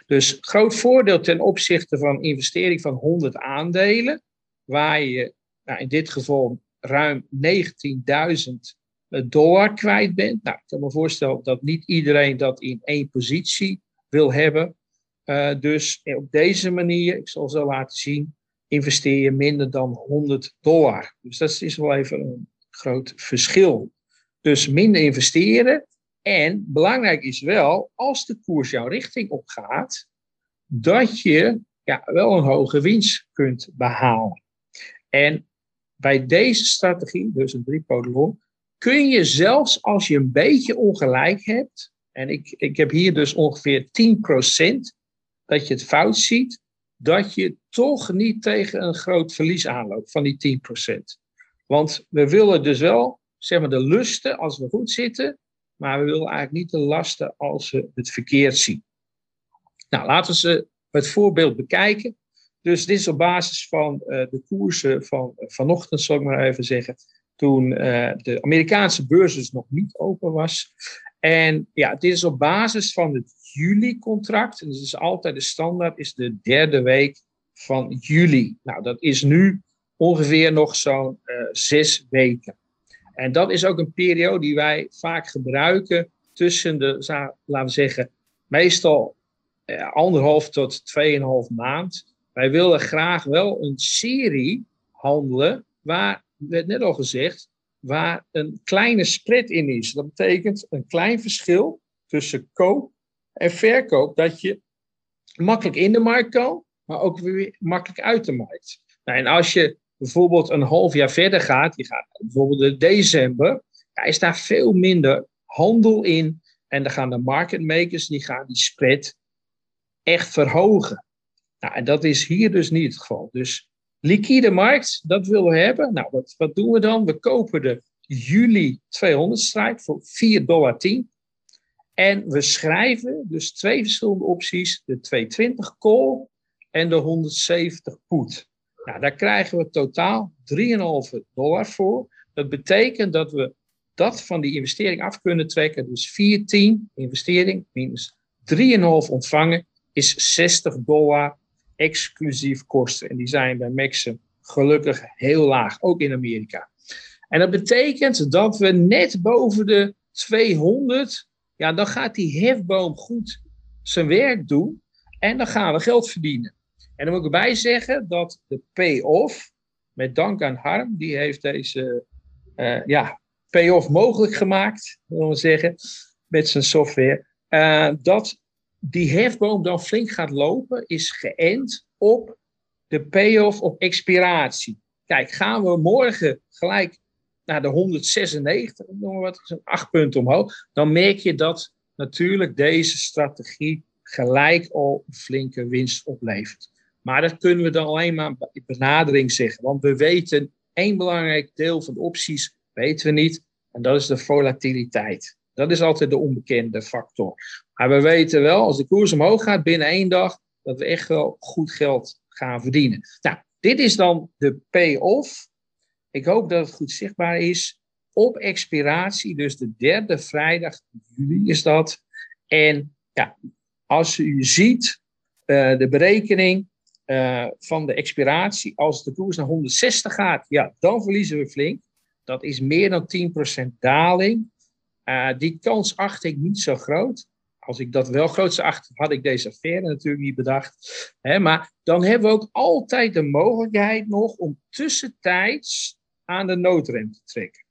Dus groot voordeel ten opzichte van investering van 100 aandelen, waar je nou, in dit geval ruim 19.000 dollar kwijt bent. Nou, ik kan me voorstellen dat niet iedereen dat in één positie wil hebben. Uh, dus op deze manier, ik zal zo laten zien, investeer je minder dan 100 dollar. Dus dat is wel even een groot verschil. Dus minder investeren. En belangrijk is wel, als de koers jouw richting opgaat, dat je ja, wel een hoge winst kunt behalen. En bij deze strategie, dus een driepoot kun je zelfs als je een beetje ongelijk hebt, en ik, ik heb hier dus ongeveer 10% dat je het fout ziet, dat je toch niet tegen een groot verlies aanloopt van die 10%. Want we willen dus wel, zeg maar, de lusten als we goed zitten, maar we willen eigenlijk niet de lasten als we het verkeerd zien. Nou, laten we het voorbeeld bekijken. Dus dit is op basis van uh, de koersen van uh, vanochtend, zal ik maar even zeggen, toen uh, de Amerikaanse beurs dus nog niet open was. En ja, dit is op basis van het juli-contract. En is altijd de standaard, is de derde week van juli. Nou, dat is nu ongeveer nog zo'n uh, zes weken. En dat is ook een periode die wij vaak gebruiken tussen de, laten we zeggen, meestal uh, anderhalf tot tweeënhalf maand. Wij willen graag wel een serie handelen waar, werd net al gezegd, waar een kleine spread in is. Dat betekent een klein verschil tussen koop en verkoop, dat je makkelijk in de markt kan, maar ook weer makkelijk uit de markt. Nou, en als je bijvoorbeeld een half jaar verder gaat, je gaat bijvoorbeeld in december, ja, is daar veel minder handel in. En dan gaan de market makers, die gaan die spread echt verhogen. Nou, en dat is hier dus niet het geval. Dus liquide markt, dat willen we hebben. Nou, wat, wat doen we dan? We kopen de juli 200 strike voor 4,10 dollar. En we schrijven dus twee verschillende opties: de 220 call en de 170 put. Nou, daar krijgen we totaal 3,5 dollar voor. Dat betekent dat we dat van die investering af kunnen trekken. Dus 14 investering minus 3,5 ontvangen is 60 dollar exclusief kosten. En die zijn bij Maxim gelukkig heel laag, ook in Amerika. En dat betekent dat we net boven de 200, ja, dan gaat die hefboom goed zijn werk doen en dan gaan we geld verdienen. En dan moet ik erbij zeggen dat de payoff, met dank aan Harm, die heeft deze uh, ja, payoff mogelijk gemaakt, zullen we zeggen, met zijn software. Uh, dat die hefboom dan flink gaat lopen, is geënt op de payoff op expiratie. Kijk, gaan we morgen gelijk naar de 196, noemen wat, zo'n 8 punten omhoog, dan merk je dat natuurlijk deze strategie gelijk al een flinke winst oplevert. Maar dat kunnen we dan alleen maar in benadering zeggen, want we weten één belangrijk deel van de opties weten we niet, en dat is de volatiliteit. Dat is altijd de onbekende factor. Maar we weten wel, als de koers omhoog gaat binnen één dag, dat we echt wel goed geld gaan verdienen. Nou, dit is dan de payoff. Ik hoop dat het goed zichtbaar is. Op expiratie, dus de derde vrijdag juli is dat. En ja, als u ziet uh, de berekening uh, van de expiratie, als de koers naar 160 gaat, ja, dan verliezen we flink. Dat is meer dan 10% daling. Uh, die kans acht ik niet zo groot. Als ik dat wel groot zou achten, had ik deze affaire natuurlijk niet bedacht. Hè, maar dan hebben we ook altijd de mogelijkheid nog om tussentijds aan de noodrem te trekken.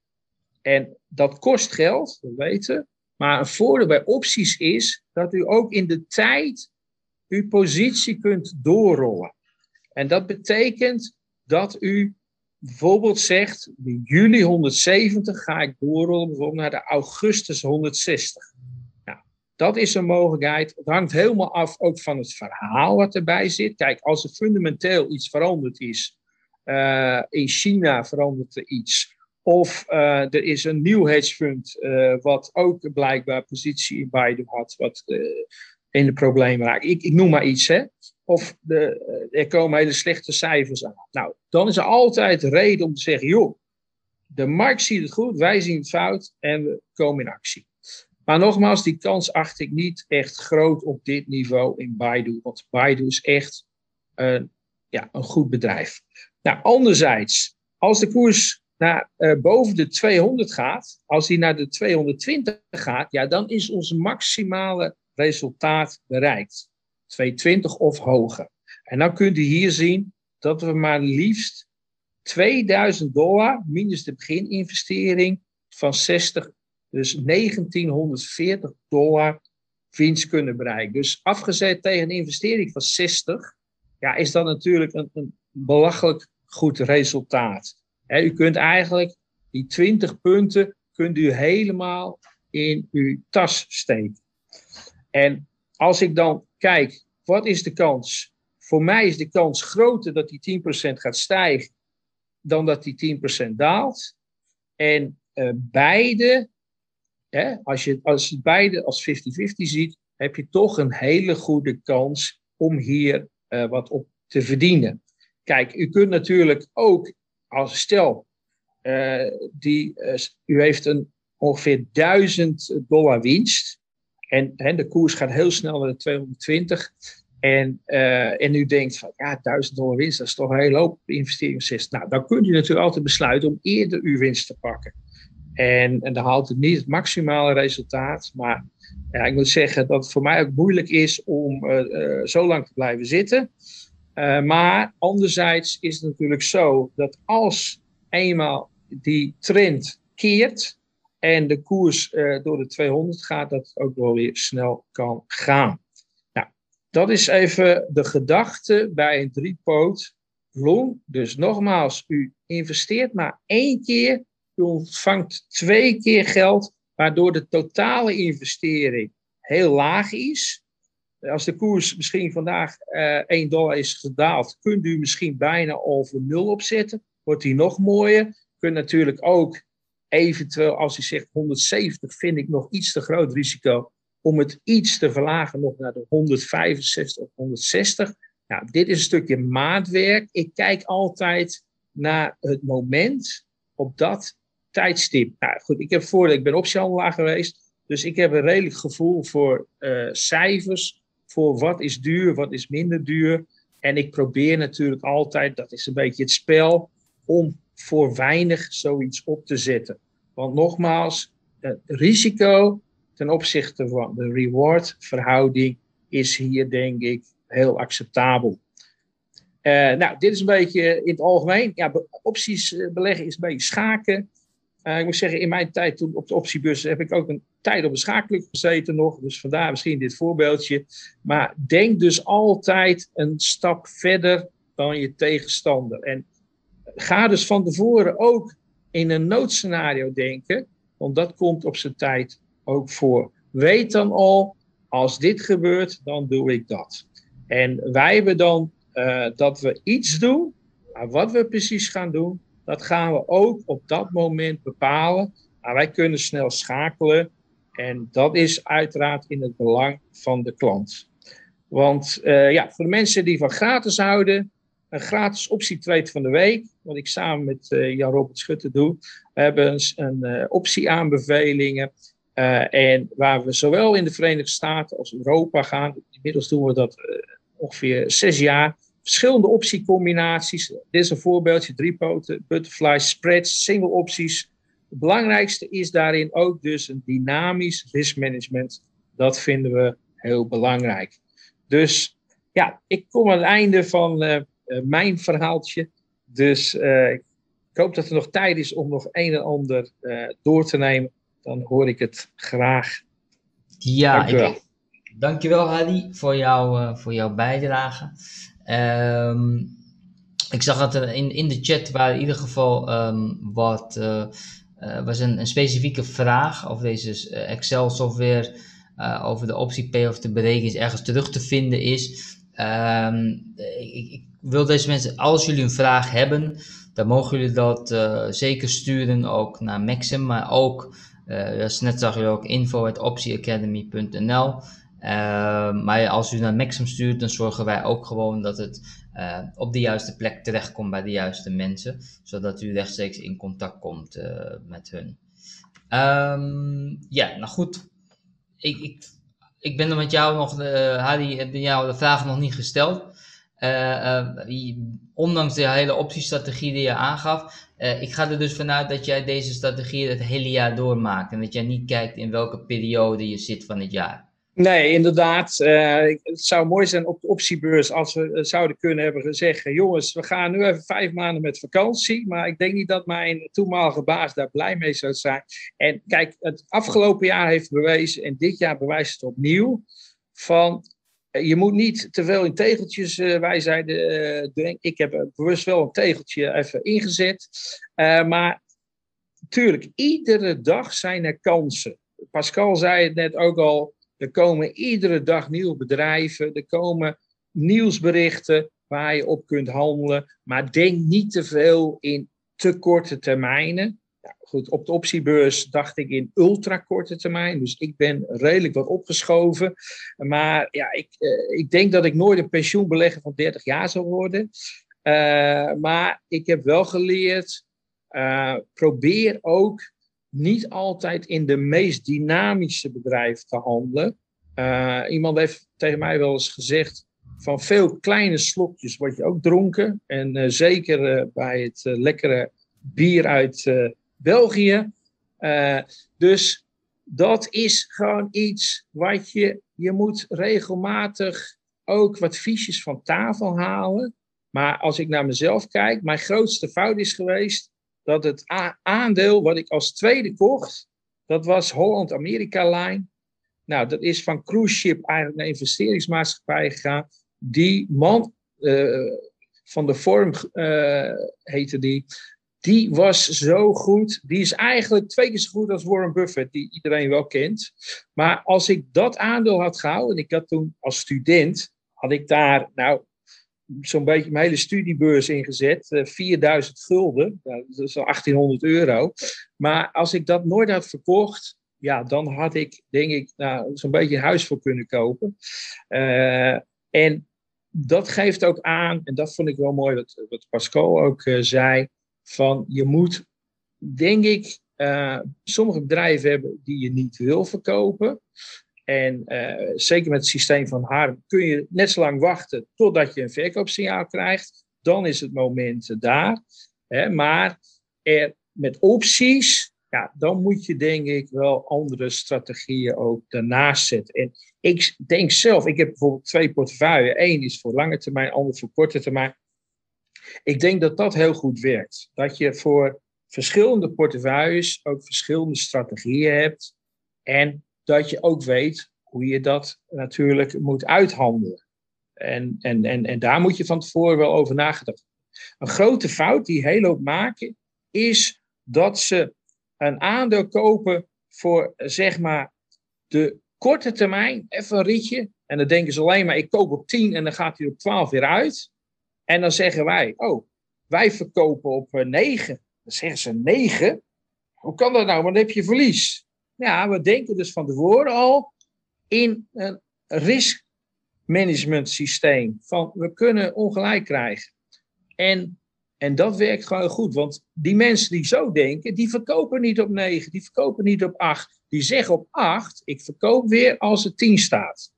En dat kost geld, we weten. Maar een voordeel bij opties is dat u ook in de tijd uw positie kunt doorrollen. En dat betekent dat u bijvoorbeeld zegt, in juli 170 ga ik doorrollen bijvoorbeeld naar de augustus 160. Dat is een mogelijkheid. Het hangt helemaal af ook van het verhaal wat erbij zit. Kijk, als er fundamenteel iets veranderd is, uh, in China verandert er iets. Of uh, er is een nieuw hedge fund uh, wat ook blijkbaar positie in Biden had, wat in de problemen raakt. Ik, ik noem maar iets, hè of de, eh, er komen hele slechte cijfers aan. Nou, dan is er altijd reden om te zeggen, joh, de markt ziet het goed, wij zien het fout en we komen in actie. Maar nogmaals, die kans acht ik niet echt groot op dit niveau in Baidu, want Baidu is echt een, ja, een goed bedrijf. Nou, anderzijds, als de koers naar uh, boven de 200 gaat, als die naar de 220 gaat, ja, dan is ons maximale resultaat bereikt. 220 of hoger. En dan kunt u hier zien dat we maar liefst 2000 dollar minus de begininvestering van 60, dus 1940 dollar winst kunnen bereiken. Dus afgezet tegen een investering van 60, ja, is dat natuurlijk een, een belachelijk goed resultaat. u kunt eigenlijk die 20 punten kunt u helemaal in uw tas steken. En als ik dan kijk, wat is de kans? Voor mij is de kans groter dat die 10% gaat stijgen dan dat die 10% daalt. En uh, beide, als je als beide als 50-50 ziet, heb je toch een hele goede kans om hier uh, wat op te verdienen. Kijk, u kunt natuurlijk ook, als stel, uh, die, u heeft een ongeveer 1000 dollar winst. En hè, de koers gaat heel snel naar de 220. En, en u denkt van ja, 1000 dollar winst, dat is toch een hele hoop investering. Nou, dan kunt u natuurlijk altijd besluiten om eerder uw winst te pakken. En, en dan haalt het niet het maximale resultaat. Maar ja, ik moet zeggen dat het voor mij ook moeilijk is om uh, uh, zo lang te blijven zitten. maar anderzijds is het natuurlijk zo dat als eenmaal die trend keert en de koers door de 200 gaat, dat het ook wel weer snel kan gaan. Nou, dat is even de gedachte bij een driepoot long. Dus nogmaals, u investeert maar één keer, u ontvangt twee keer geld, waardoor de totale investering heel laag is. Als de koers misschien vandaag uh, eh, 1 dollar is gedaald, kunt u misschien bijna over nul opzetten. Wordt die nog mooier. Kunt natuurlijk ook eventueel, als u zegt 170, vind ik nog iets te groot risico. Om het iets te verlagen nog naar de 165 of 160. Nou, dit is een stukje maatwerk. Ik kijk altijd naar het moment op dat tijdstip. Nou goed, ik heb voor, ik ben optiehandelaar geweest. Dus ik heb een redelijk gevoel voor uh, cijfers, voor wat is duur, wat is minder duur. En ik probeer natuurlijk altijd, dat is een beetje het spel, om voor weinig zoiets op te zetten. Want nogmaals, het risico ten opzichte van de reward verhouding is hier denk ik heel acceptabel. Uh, nou, dit is een beetje in het algemeen. Ja, opties eh, beleggen is een beetje schaken. Uh, ik moet zeggen, in mijn tijd toen op de optiebus heb ik ook een tijd op een schakeluk gezeten nog. Dus vandaar misschien dit voorbeeldje. Maar denk dus altijd een stap verder dan je tegenstander. En ga dus van tevoren ook in een noodscenario denken. Want dat komt op zijn tijd ook voor. Weet dan al, als dit gebeurt, dan doe ik dat. En wij hebben dan uh, dat we iets doen. Maar wat we precies gaan doen, dat gaan we ook op dat moment bepalen. Maar wij kunnen snel schakelen. En dat is uiteraard in het belang van de klant. Want uh, ja, voor de mensen die van gratis houden, een gratis optietrade van de week, wat ik samen met uh, Jan-Robert Schutte doe. We hebben een, een uh, optieaanbevelingen. en waar we zowel in de Verenigde Staten als Europa gaan. Inmiddels doen we dat ongeveer zes jaar verschillende optiecombinaties. Dit is een voorbeeldje, drie poten, butterfly, spreads, single opties. Het belangrijkste is daarin ook dus een dynamisch riskmanagement. Dat vinden we heel belangrijk. Dus ja, ik kom aan het einde van uh, mijn verhaaltje. Dus uh, ik hoop dat er nog tijd is om nog een en ander uh, door te nemen. Dan hoor ik het graag. Ja, Dankjewel. Ik, dankjewel Hadi voor, jou, voor jouw bijdrage. Um, ik zag dat er in, in de chat waar in ieder geval um, wat uh, uh, was een, een, specifieke vraag over deze uh, Excel software over de optie payoff te berekenen ergens terug te vinden is. Um, ik, ik, wil deze mensen, als jullie een vraag hebben, dan mogen jullie dat zeker sturen ook naar Maxim, maar ook, net zag je ook info.optieacademy.nl. Uh, maar als u naar Maxim stuurt, dan zorgen wij ook gewoon dat het uh, op de juiste plek terechtkomt bij de juiste mensen, zodat u rechtstreeks in contact komt uh, met hun. Um, ja, nou goed. Ik, ik, ik ben er met jou nog, de, Hadi, heb jou de vraag nog niet gesteld. ondanks de hele optiestrategie die je aangaf, ik ga er dus vanuit dat jij deze strategie het hele jaar doormaakt en dat jij niet kijkt in welke periode je zit van het jaar. Nee, inderdaad. Uh, het zou mooi zijn op de optiebeurs als we uh, zouden kunnen hebben gezegd: jongens, we gaan nu even vijf maanden met vakantie. Maar ik denk niet dat mijn toenmalige baas daar blij mee zou zijn. En kijk, het afgelopen jaar heeft bewezen, en dit jaar bewijst het opnieuw, van uh, je moet niet te veel in tegeltjes. wij zeiden, ik heb bewust wel een tegeltje even ingezet. maar natuurlijk, iedere dag zijn er kansen. Pascal zei het net ook al er komen iedere dag nieuwe bedrijven. Er komen nieuwsberichten waar je op kunt handelen. Maar denk niet te veel in te korte termijnen. Goed, op de optiebeurs dacht ik in ultra korte termijn. Dus ik ben redelijk wat opgeschoven. Maar ja, ik, eh, ik denk dat ik nooit een pensioenbelegger van 30 jaar zal worden. Uh, maar ik heb wel geleerd. Uh, probeer ook niet altijd in de meest dynamische bedrijven te handelen. Uh, iemand heeft tegen mij wel eens gezegd: van veel kleine slokjes word je ook dronken. En uh, zeker uh, bij het lekkere bier uit België. dus dat is gewoon iets wat je, je moet regelmatig ook wat fiches van tafel halen. Maar als ik naar mezelf kijk, mijn grootste fout is geweest dat het aandeel wat ik als tweede kocht, dat was Holland America Line. Nou, dat is van cruise ship eigenlijk naar investeringsmaatschappij gegaan. Die man uh, van de vorm uh, heette die. Die was zo goed. Die is eigenlijk twee keer zo goed als Warren Buffett, die iedereen wel kent. Maar als ik dat aandeel had gehouden, en ik had toen als student, had ik daar, nou, zo'n beetje mijn hele studiebeurs ingezet. Uh, 4000 gulden, dat is al 1800 euro. Maar als ik dat nooit had verkocht, ja, dan had ik, denk ik, nou, zo'n beetje een huis voor kunnen kopen. Uh, en dat geeft ook aan, en dat vond ik wel mooi, wat, wat Pascal ook uh, zei, van je moet, denk ik, sommige bedrijven hebben die je niet wil verkopen. En uh, zeker met het systeem van Harm kun je net zo lang wachten totdat je een verkoopsignaal krijgt. Dan is het moment daar. Hè, maar er, met opties, ja, dan moet je denk ik wel andere strategieën ook daarnaast zetten. En ik denk zelf, ik heb bijvoorbeeld twee portefeuilles. Eén is voor lange termijn, ander voor korte termijn. Ik denk dat dat heel goed werkt. Dat je voor verschillende portefeuilles ook verschillende strategieën hebt. En dat je ook weet hoe je dat natuurlijk moet uithandelen. En, en, en, en daar moet je van tevoren wel over nagedacht Een grote fout die heel hoop maken, is dat ze een aandeel kopen voor zeg maar de korte termijn, even een ritje. En dan denken ze alleen maar, ik koop op 10 en dan gaat hij op 12 weer uit. En dan zeggen wij, oh, wij verkopen op 9. Eh, dan zeggen ze 9. Hoe kan dat nou? Want dan heb je verlies. Ja, we denken dus van tevoren al in een risk management systeem. Van we kunnen ongelijk krijgen. En, en dat werkt gewoon goed. Want die mensen die zo denken, die verkopen niet op 9, die verkopen niet op 8. Die zeggen op 8, ik verkoop weer als het 10 staat.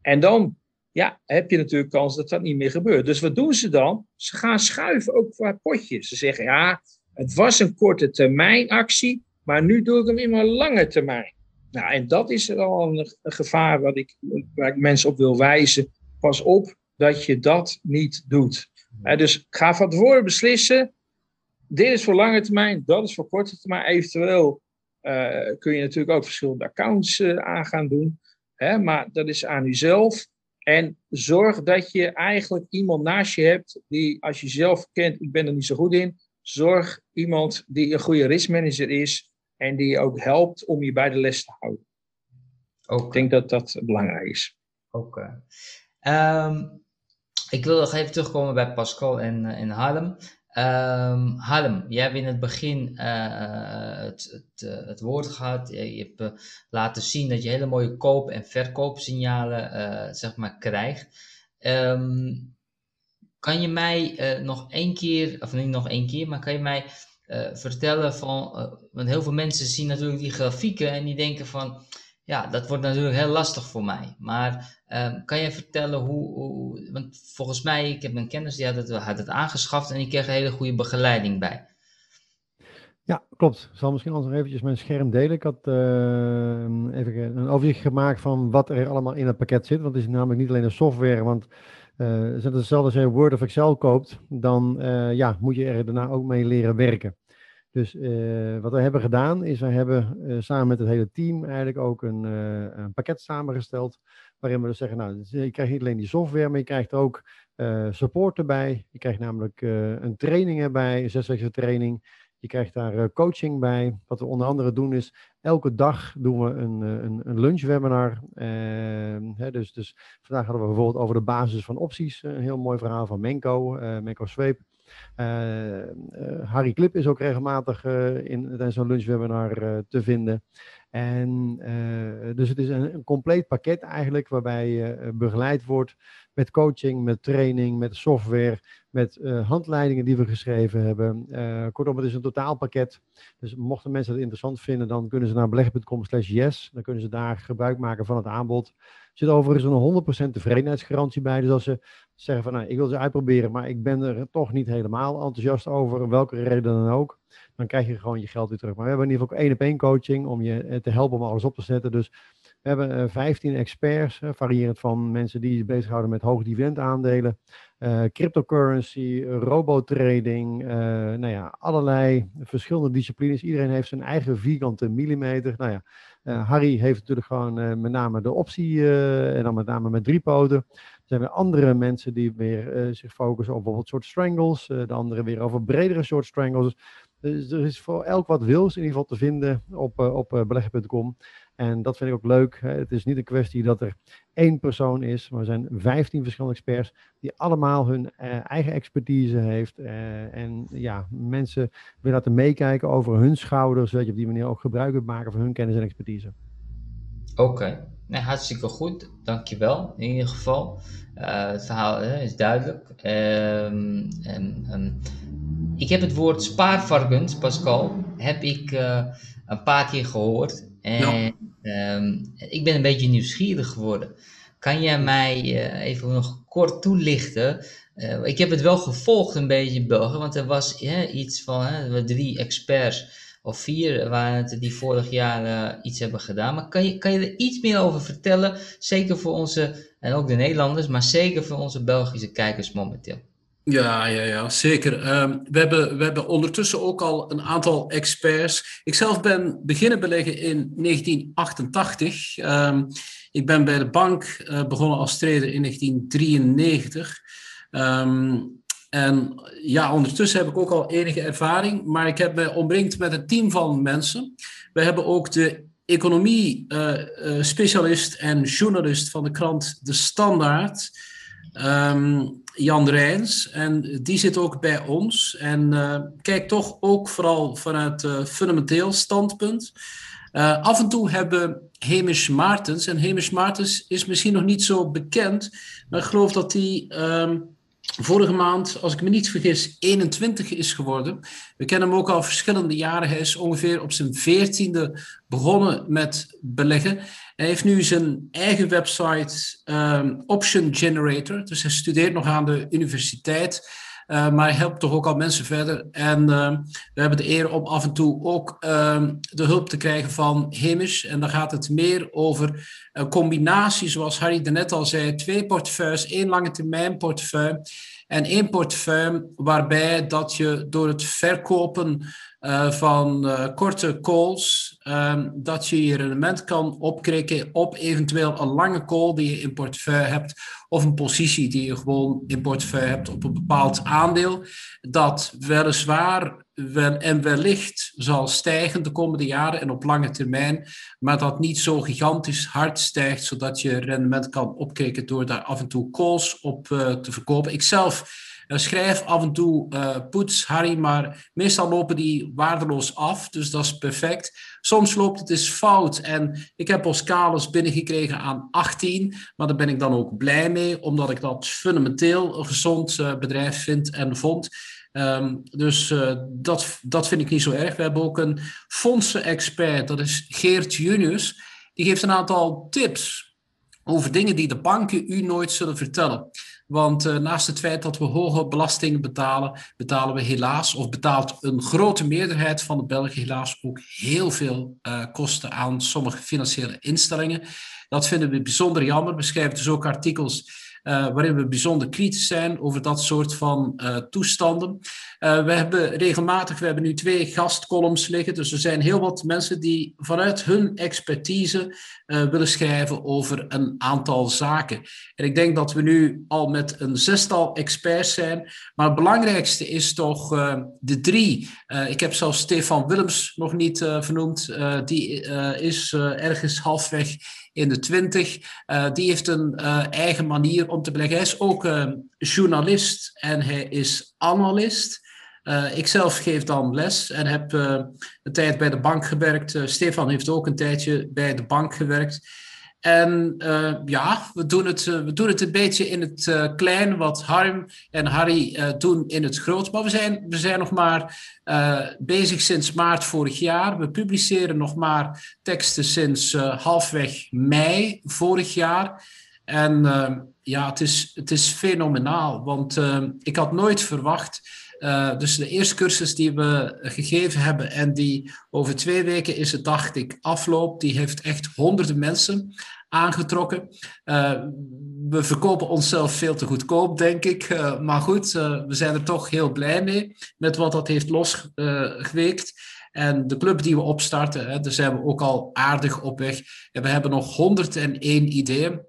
En dan ja, heb je natuurlijk kans dat dat niet meer gebeurt. Dus wat doen ze dan? Ze gaan schuiven ook qua potjes. Ze zeggen, ja, het was een korte termijn actie, maar nu doe ik hem in mijn lange termijn. Nou, en dat is wel een, een gevaar wat ik, waar ik mensen op wil wijzen. Pas op dat je dat niet doet. dus ga van tevoren beslissen. Dit is voor lange termijn, dat is voor korte termijn. Eventueel uh, kun je natuurlijk ook verschillende accounts uh, aan gaan doen. Hè, maar dat is aan jezelf. En zorg dat je eigenlijk iemand naast je hebt die, als je zelf kent, ik ben er niet zo goed in, zorg iemand die een goede riskmanager is en die je ook helpt om je bij de les te houden. Okay. Ik denk dat dat belangrijk is. Oké. Ehm, ik wil nog even terugkomen bij Pascal en, uh, en Harlem. Um, Harlem, jij hebt in het begin uh, het, het, uh, het, woord gehad. Je, je hebt uh, laten zien dat je hele mooie koop- en verkoopsignalen zeg maar, krijgt. Um, kan je mij nog één keer, of niet nog één keer, maar kan je mij vertellen van. want heel veel mensen zien natuurlijk die grafieken en die denken van ja, dat wordt natuurlijk heel lastig voor mij. Maar um, kan je vertellen hoe, want volgens mij, ik heb een kennis die had het, had het aangeschaft en die kreeg een hele goede begeleiding bij. Ja, klopt. Ik zal misschien anders nog eventjes mijn scherm delen. Ik had uh, even een overzicht gemaakt van wat er allemaal in het pakket zit. Want het is namelijk niet alleen de software, want uh, het is hetzelfde als je Word of Excel koopt, dan uh, ja, moet je er daarna ook mee leren werken. Dus uh, wat we hebben gedaan is, we hebben uh, samen met het hele team eigenlijk ook een, uh, een, pakket samengesteld. Waarin we dus zeggen, nou, dus, je krijgt niet alleen die software, maar je krijgt ook support erbij. Je krijgt namelijk een training erbij, een zeswekse training. Je krijgt daar coaching bij. Wat we onder andere doen is, elke dag doen we een, een, een lunchwebinar. Ehm, hè, dus, dus vandaag hadden we bijvoorbeeld over de basis van opties. Een heel mooi verhaal van Menko, Menko Zweep. Uh, Harry Klip is ook regelmatig uh, in, zo'n lunchwebinar te vinden. En dus het is een, compleet pakket eigenlijk waarbij je begeleid wordt met coaching, met training, met software, met handleidingen die we geschreven hebben. kortom, het is een totaalpakket. Dus mochten mensen het interessant vinden, dan kunnen ze naar beleg.com slash yes. Dan kunnen ze daar gebruik maken van het aanbod. Er zit overigens een 100% tevredenheidsgarantie bij. Dus als ze zeggen van nou, ik wil ze uitproberen, maar ik ben er toch niet helemaal enthousiast over, welke reden dan ook, dan krijg je gewoon je geld weer terug. Maar we hebben in ieder geval één op één coaching om je eh, te helpen om alles op te zetten. Dus We hebben 15 experts, variërend van mensen die zich bezighouden met hoog dividendaandelen, uh, cryptocurrency, robotrading, uh, nou ja, allerlei verschillende disciplines. Iedereen heeft zijn eigen vierkante millimeter. Nou ja, uh, Harry heeft natuurlijk gewoon met name de optie en dan met name met drie poten. Er zijn weer andere mensen die weer zich focussen op bijvoorbeeld short strangles, de andere weer over bredere short strangles. Dus er is voor elk wat wils in ieder geval te vinden op, op beleggen.com. En dat vind ik ook leuk. Het is niet een kwestie dat er één persoon is, maar er zijn vijftien verschillende experts die allemaal hun uh, eigen expertise heeft. En ja, mensen willen laten meekijken over hun schouders, zodat je op die manier ook gebruik kunt maken van hun kennis en expertise. Oké. Nee, hartstikke goed. Dankjewel in ieder geval. Uh, het verhaal is duidelijk. Um, en, um, ik heb het woord spaarvarkens, Pascal, heb ik een paar keer gehoord. En ehm, ik ben een beetje nieuwsgierig geworden. Kan jij mij uh, even nog kort toelichten? Ik heb het wel gevolgd een beetje in België, want er was iets van hè, drie experts of vier waren het die vorig jaar uh, iets hebben gedaan. Maar kan je, kan je er iets meer over vertellen? Zeker voor onze, en ook de Nederlanders, maar zeker voor onze Belgische kijkers momenteel. Ja, ja, ja zeker. Ehm, we, hebben, we hebben ondertussen ook al een aantal experts. Ik zelf ben beginnen beleggen in 1988. Ehm, ik ben bij de bank uh, begonnen als trader in 1993. Ehm, en ja, ondertussen heb ik ook al enige ervaring, maar ik heb me omringd met een team van mensen. We hebben ook de economie-specialist uh, uh, en journalist van de krant De Standaard. Um, Jan Rijns. En die zit ook bij ons. En uh, kijkt toch ook vooral vanuit fundamenteel standpunt. Af en toe hebben Hamish Maartens. En Hamish Maartens is misschien nog niet zo bekend. Maar ik geloof dat hij um, vorige maand, als ik me niet vergis, 21 is geworden. We kennen hem ook al verschillende jaren. Hij is ongeveer op zijn veertiende begonnen met beleggen. Hij heeft nu zijn eigen website um, Option Generator. Dus hij studeert nog aan de universiteit. Uh, maar helpt toch ook al mensen verder. En uh, we hebben de eer om af en toe ook uh, de hulp te krijgen van Hamish. En dan gaat het meer over een combinatie, zoals Harry net al zei, twee portefeuilles, één lange termijn portefeuille en één portefeuille waarbij dat je door het verkopen uh, van uh, korte calls, um, dat je je rendement kan opkrikken op eventueel een lange call die je in portefeuille hebt, of een positie die je gewoon in portefeuille hebt op een bepaald aandeel, dat weliswaar en wellicht zal stijgen de komende jaren en op lange termijn, maar dat niet zo gigantisch hard stijgt, zodat je rendement kan opkrikken door daar af en toe calls op uh, te verkopen. Ikzelf uh, schrijf af en toe uh, poets, Harry, maar meestal lopen die waardeloos af, dus dat is perfect. Soms loopt het eens fout en ik heb Oscalis binnengekregen aan 18, maar daar ben ik dan ook blij mee, omdat ik dat fundamenteel een gezond bedrijf vind en vond. Um, dus uh, dat, dat vind ik niet zo erg. We hebben ook een fondsen-expert, dat is Geert Junius. Die geeft een aantal tips over dingen die de banken u nooit zullen vertellen. Want uh, naast het feit dat we hoge belastingen betalen, betalen we helaas, of betaalt een grote meerderheid van de Belgen helaas ook heel veel uh, kosten aan sommige financiële instellingen. Dat vinden we bijzonder jammer. We schrijven dus ook artikels uh, waarin we bijzonder kritisch zijn over dat soort van uh, toestanden. Uh, we hebben regelmatig, we hebben nu twee gastcolumns liggen, dus er zijn heel wat mensen die vanuit hun expertise willen schrijven over een aantal zaken. En ik denk dat we nu al met een zestal experts zijn, maar het belangrijkste is toch de drie. ik heb zelfs Stefan Willems nog niet vernoemd, die is ergens halfweg in de twintig. Uh, die heeft een uh, eigen manier om te beleggen. Hij is ook uh, journalist en hij is analist. ik zelf geef dan les en heb een tijd bij de bank gewerkt. Stefan heeft ook een tijdje bij de bank gewerkt. En uh, ja, we doen, het, uh, we doen het een beetje in het uh, klein, wat Harm en Harry doen in het groot. Maar we zijn, we zijn nog maar bezig sinds maart vorig jaar. We publiceren nog maar teksten sinds halfweg mei vorig jaar. En ja, het is, het is fenomenaal, want ik had nooit verwacht dus de eerste cursus die we gegeven hebben en die over twee weken is het, dacht ik, afloop, die heeft echt honderden mensen aangetrokken. we verkopen onszelf veel te goedkoop, denk ik. maar goed, we zijn er toch heel blij mee met wat dat heeft losgeweekt. En de club die we opstarten, hè, daar zijn we ook al aardig op weg. En we hebben nog 101 ideeën.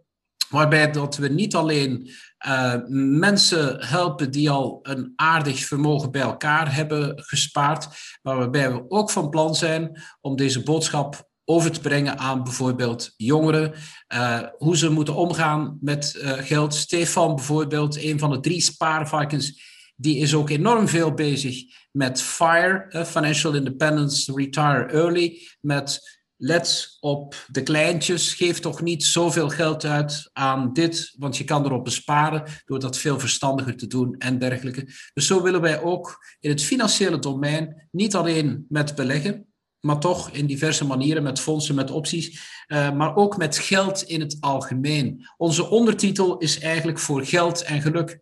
Waarbij dat we niet alleen uh, mensen helpen die al een aardig vermogen bij elkaar hebben gespaard, maar waarbij we ook van plan zijn om deze boodschap over te brengen aan bijvoorbeeld jongeren. Uh, hoe ze moeten omgaan met uh, geld. Stefan bijvoorbeeld, een van de drie spaarvarkens, die is ook enorm veel bezig met FIRE, Financial Independence Retire Early, met let op de kleintjes, geef toch niet zoveel geld uit aan dit, want je kan erop besparen door dat veel verstandiger te doen en dergelijke. Dus zo willen wij ook in het financiële domein niet alleen met beleggen, maar toch in diverse manieren met fondsen, met opties, uh, maar ook met geld in het algemeen. Onze ondertitel is eigenlijk voor geld en geluk.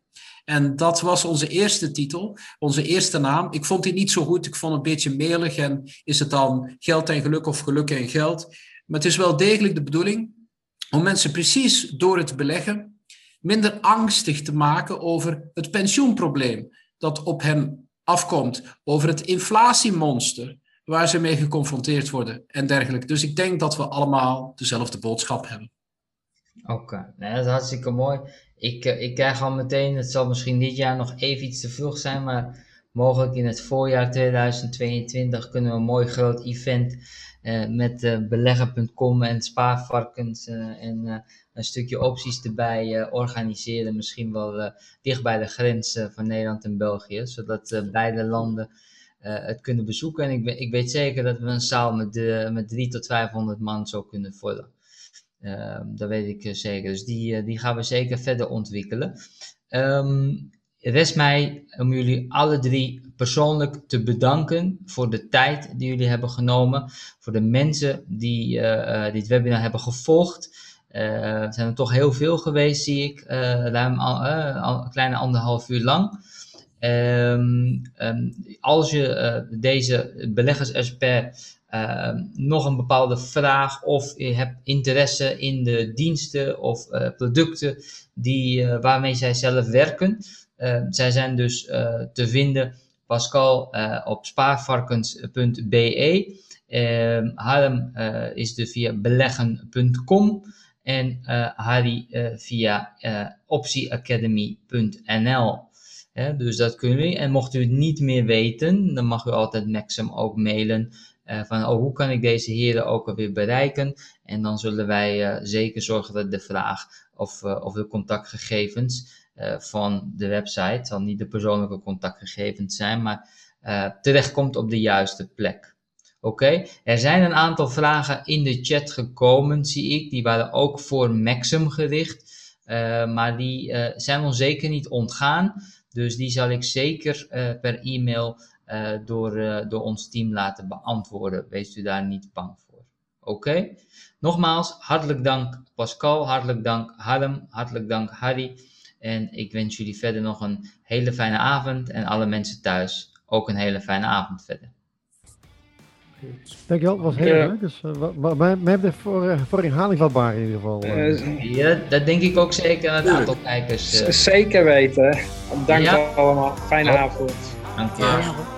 En dat was onze eerste titel, onze eerste naam. Ik vond die niet zo goed, ik vond het een beetje melig. En is het dan geld en geluk of geluk en geld? Maar het is wel degelijk de bedoeling om mensen precies door het beleggen minder angstig te maken over het pensioenprobleem dat op hen afkomt, over het inflatiemonster waar ze mee geconfronteerd worden en dergelijke. Dus ik denk dat we allemaal dezelfde boodschap hebben. Oké, dat is hartstikke mooi. Ik, eh, ik krijg al meteen, het zal misschien dit jaar nog even iets te vroeg zijn, maar mogelijk in het voorjaar 2022 kunnen we een mooi groot event uh, met uh, beleggen.com en spaarvarkens en een stukje opties erbij organiseren. Misschien wel dicht bij de grens van Nederland en België, zodat beide landen het kunnen bezoeken. En ik, ik weet zeker dat we een zaal met, met 3 tot 500 man zo kunnen vullen. Um, dat weet ik eh, zeker. Dus die, eh, die gaan we zeker verder ontwikkelen. Um, rest mij om jullie alle drie persoonlijk te bedanken voor de tijd die jullie hebben genomen. Voor de mensen die uh, dit webinar hebben gevolgd. Er zijn er toch heel veel geweest, zie ik. Uh, ruim al, een kleine anderhalf uur lang. Um, als je deze beleggers-expert uh, nog een bepaalde vraag of je hebt interesse in de diensten of uh, producten die, uh, waarmee zij zelf werken. Ehm, zij zijn dus eh, te vinden, Pascal, op spaarvarkens.be. Ehm, Harm is de via beleggen.com en Harry via optieacademy.nl. dus dat kunnen we. En mocht u het niet meer weten, dan mag u altijd Maxim ook mailen uh, van oh, hoe kan ik deze heren ook alweer bereiken? En dan zullen wij uh, zeker zorgen dat de vraag of, uh, of de contactgegevens van de website, zal niet de persoonlijke contactgegevens zijn, maar terechtkomt op de juiste plek. Oké, er zijn een aantal vragen in de chat gekomen, zie ik. Die waren ook voor Maxim gericht, maar die zijn ons zeker niet ontgaan. Dus die zal ik zeker per e-mail door, uh, door ons team laten beantwoorden. Wees u daar niet bang voor. Oké? Okay? Nogmaals, hartelijk dank Pascal, hartelijk dank Harm, hartelijk dank Harry. En ik wens jullie verder nog een hele fijne avond. En alle mensen thuis ook een hele fijne avond verder. Dankjewel, het was heel leuk. Dus uh, wij hebben voor, uh, voor inhaling vatbaar in ieder geval. Uh. Ja, dat denk ik ook zeker aan het aantal kijkers. Zeker weten. Dank ja. allemaal. Fijne oh. avond. Dank je.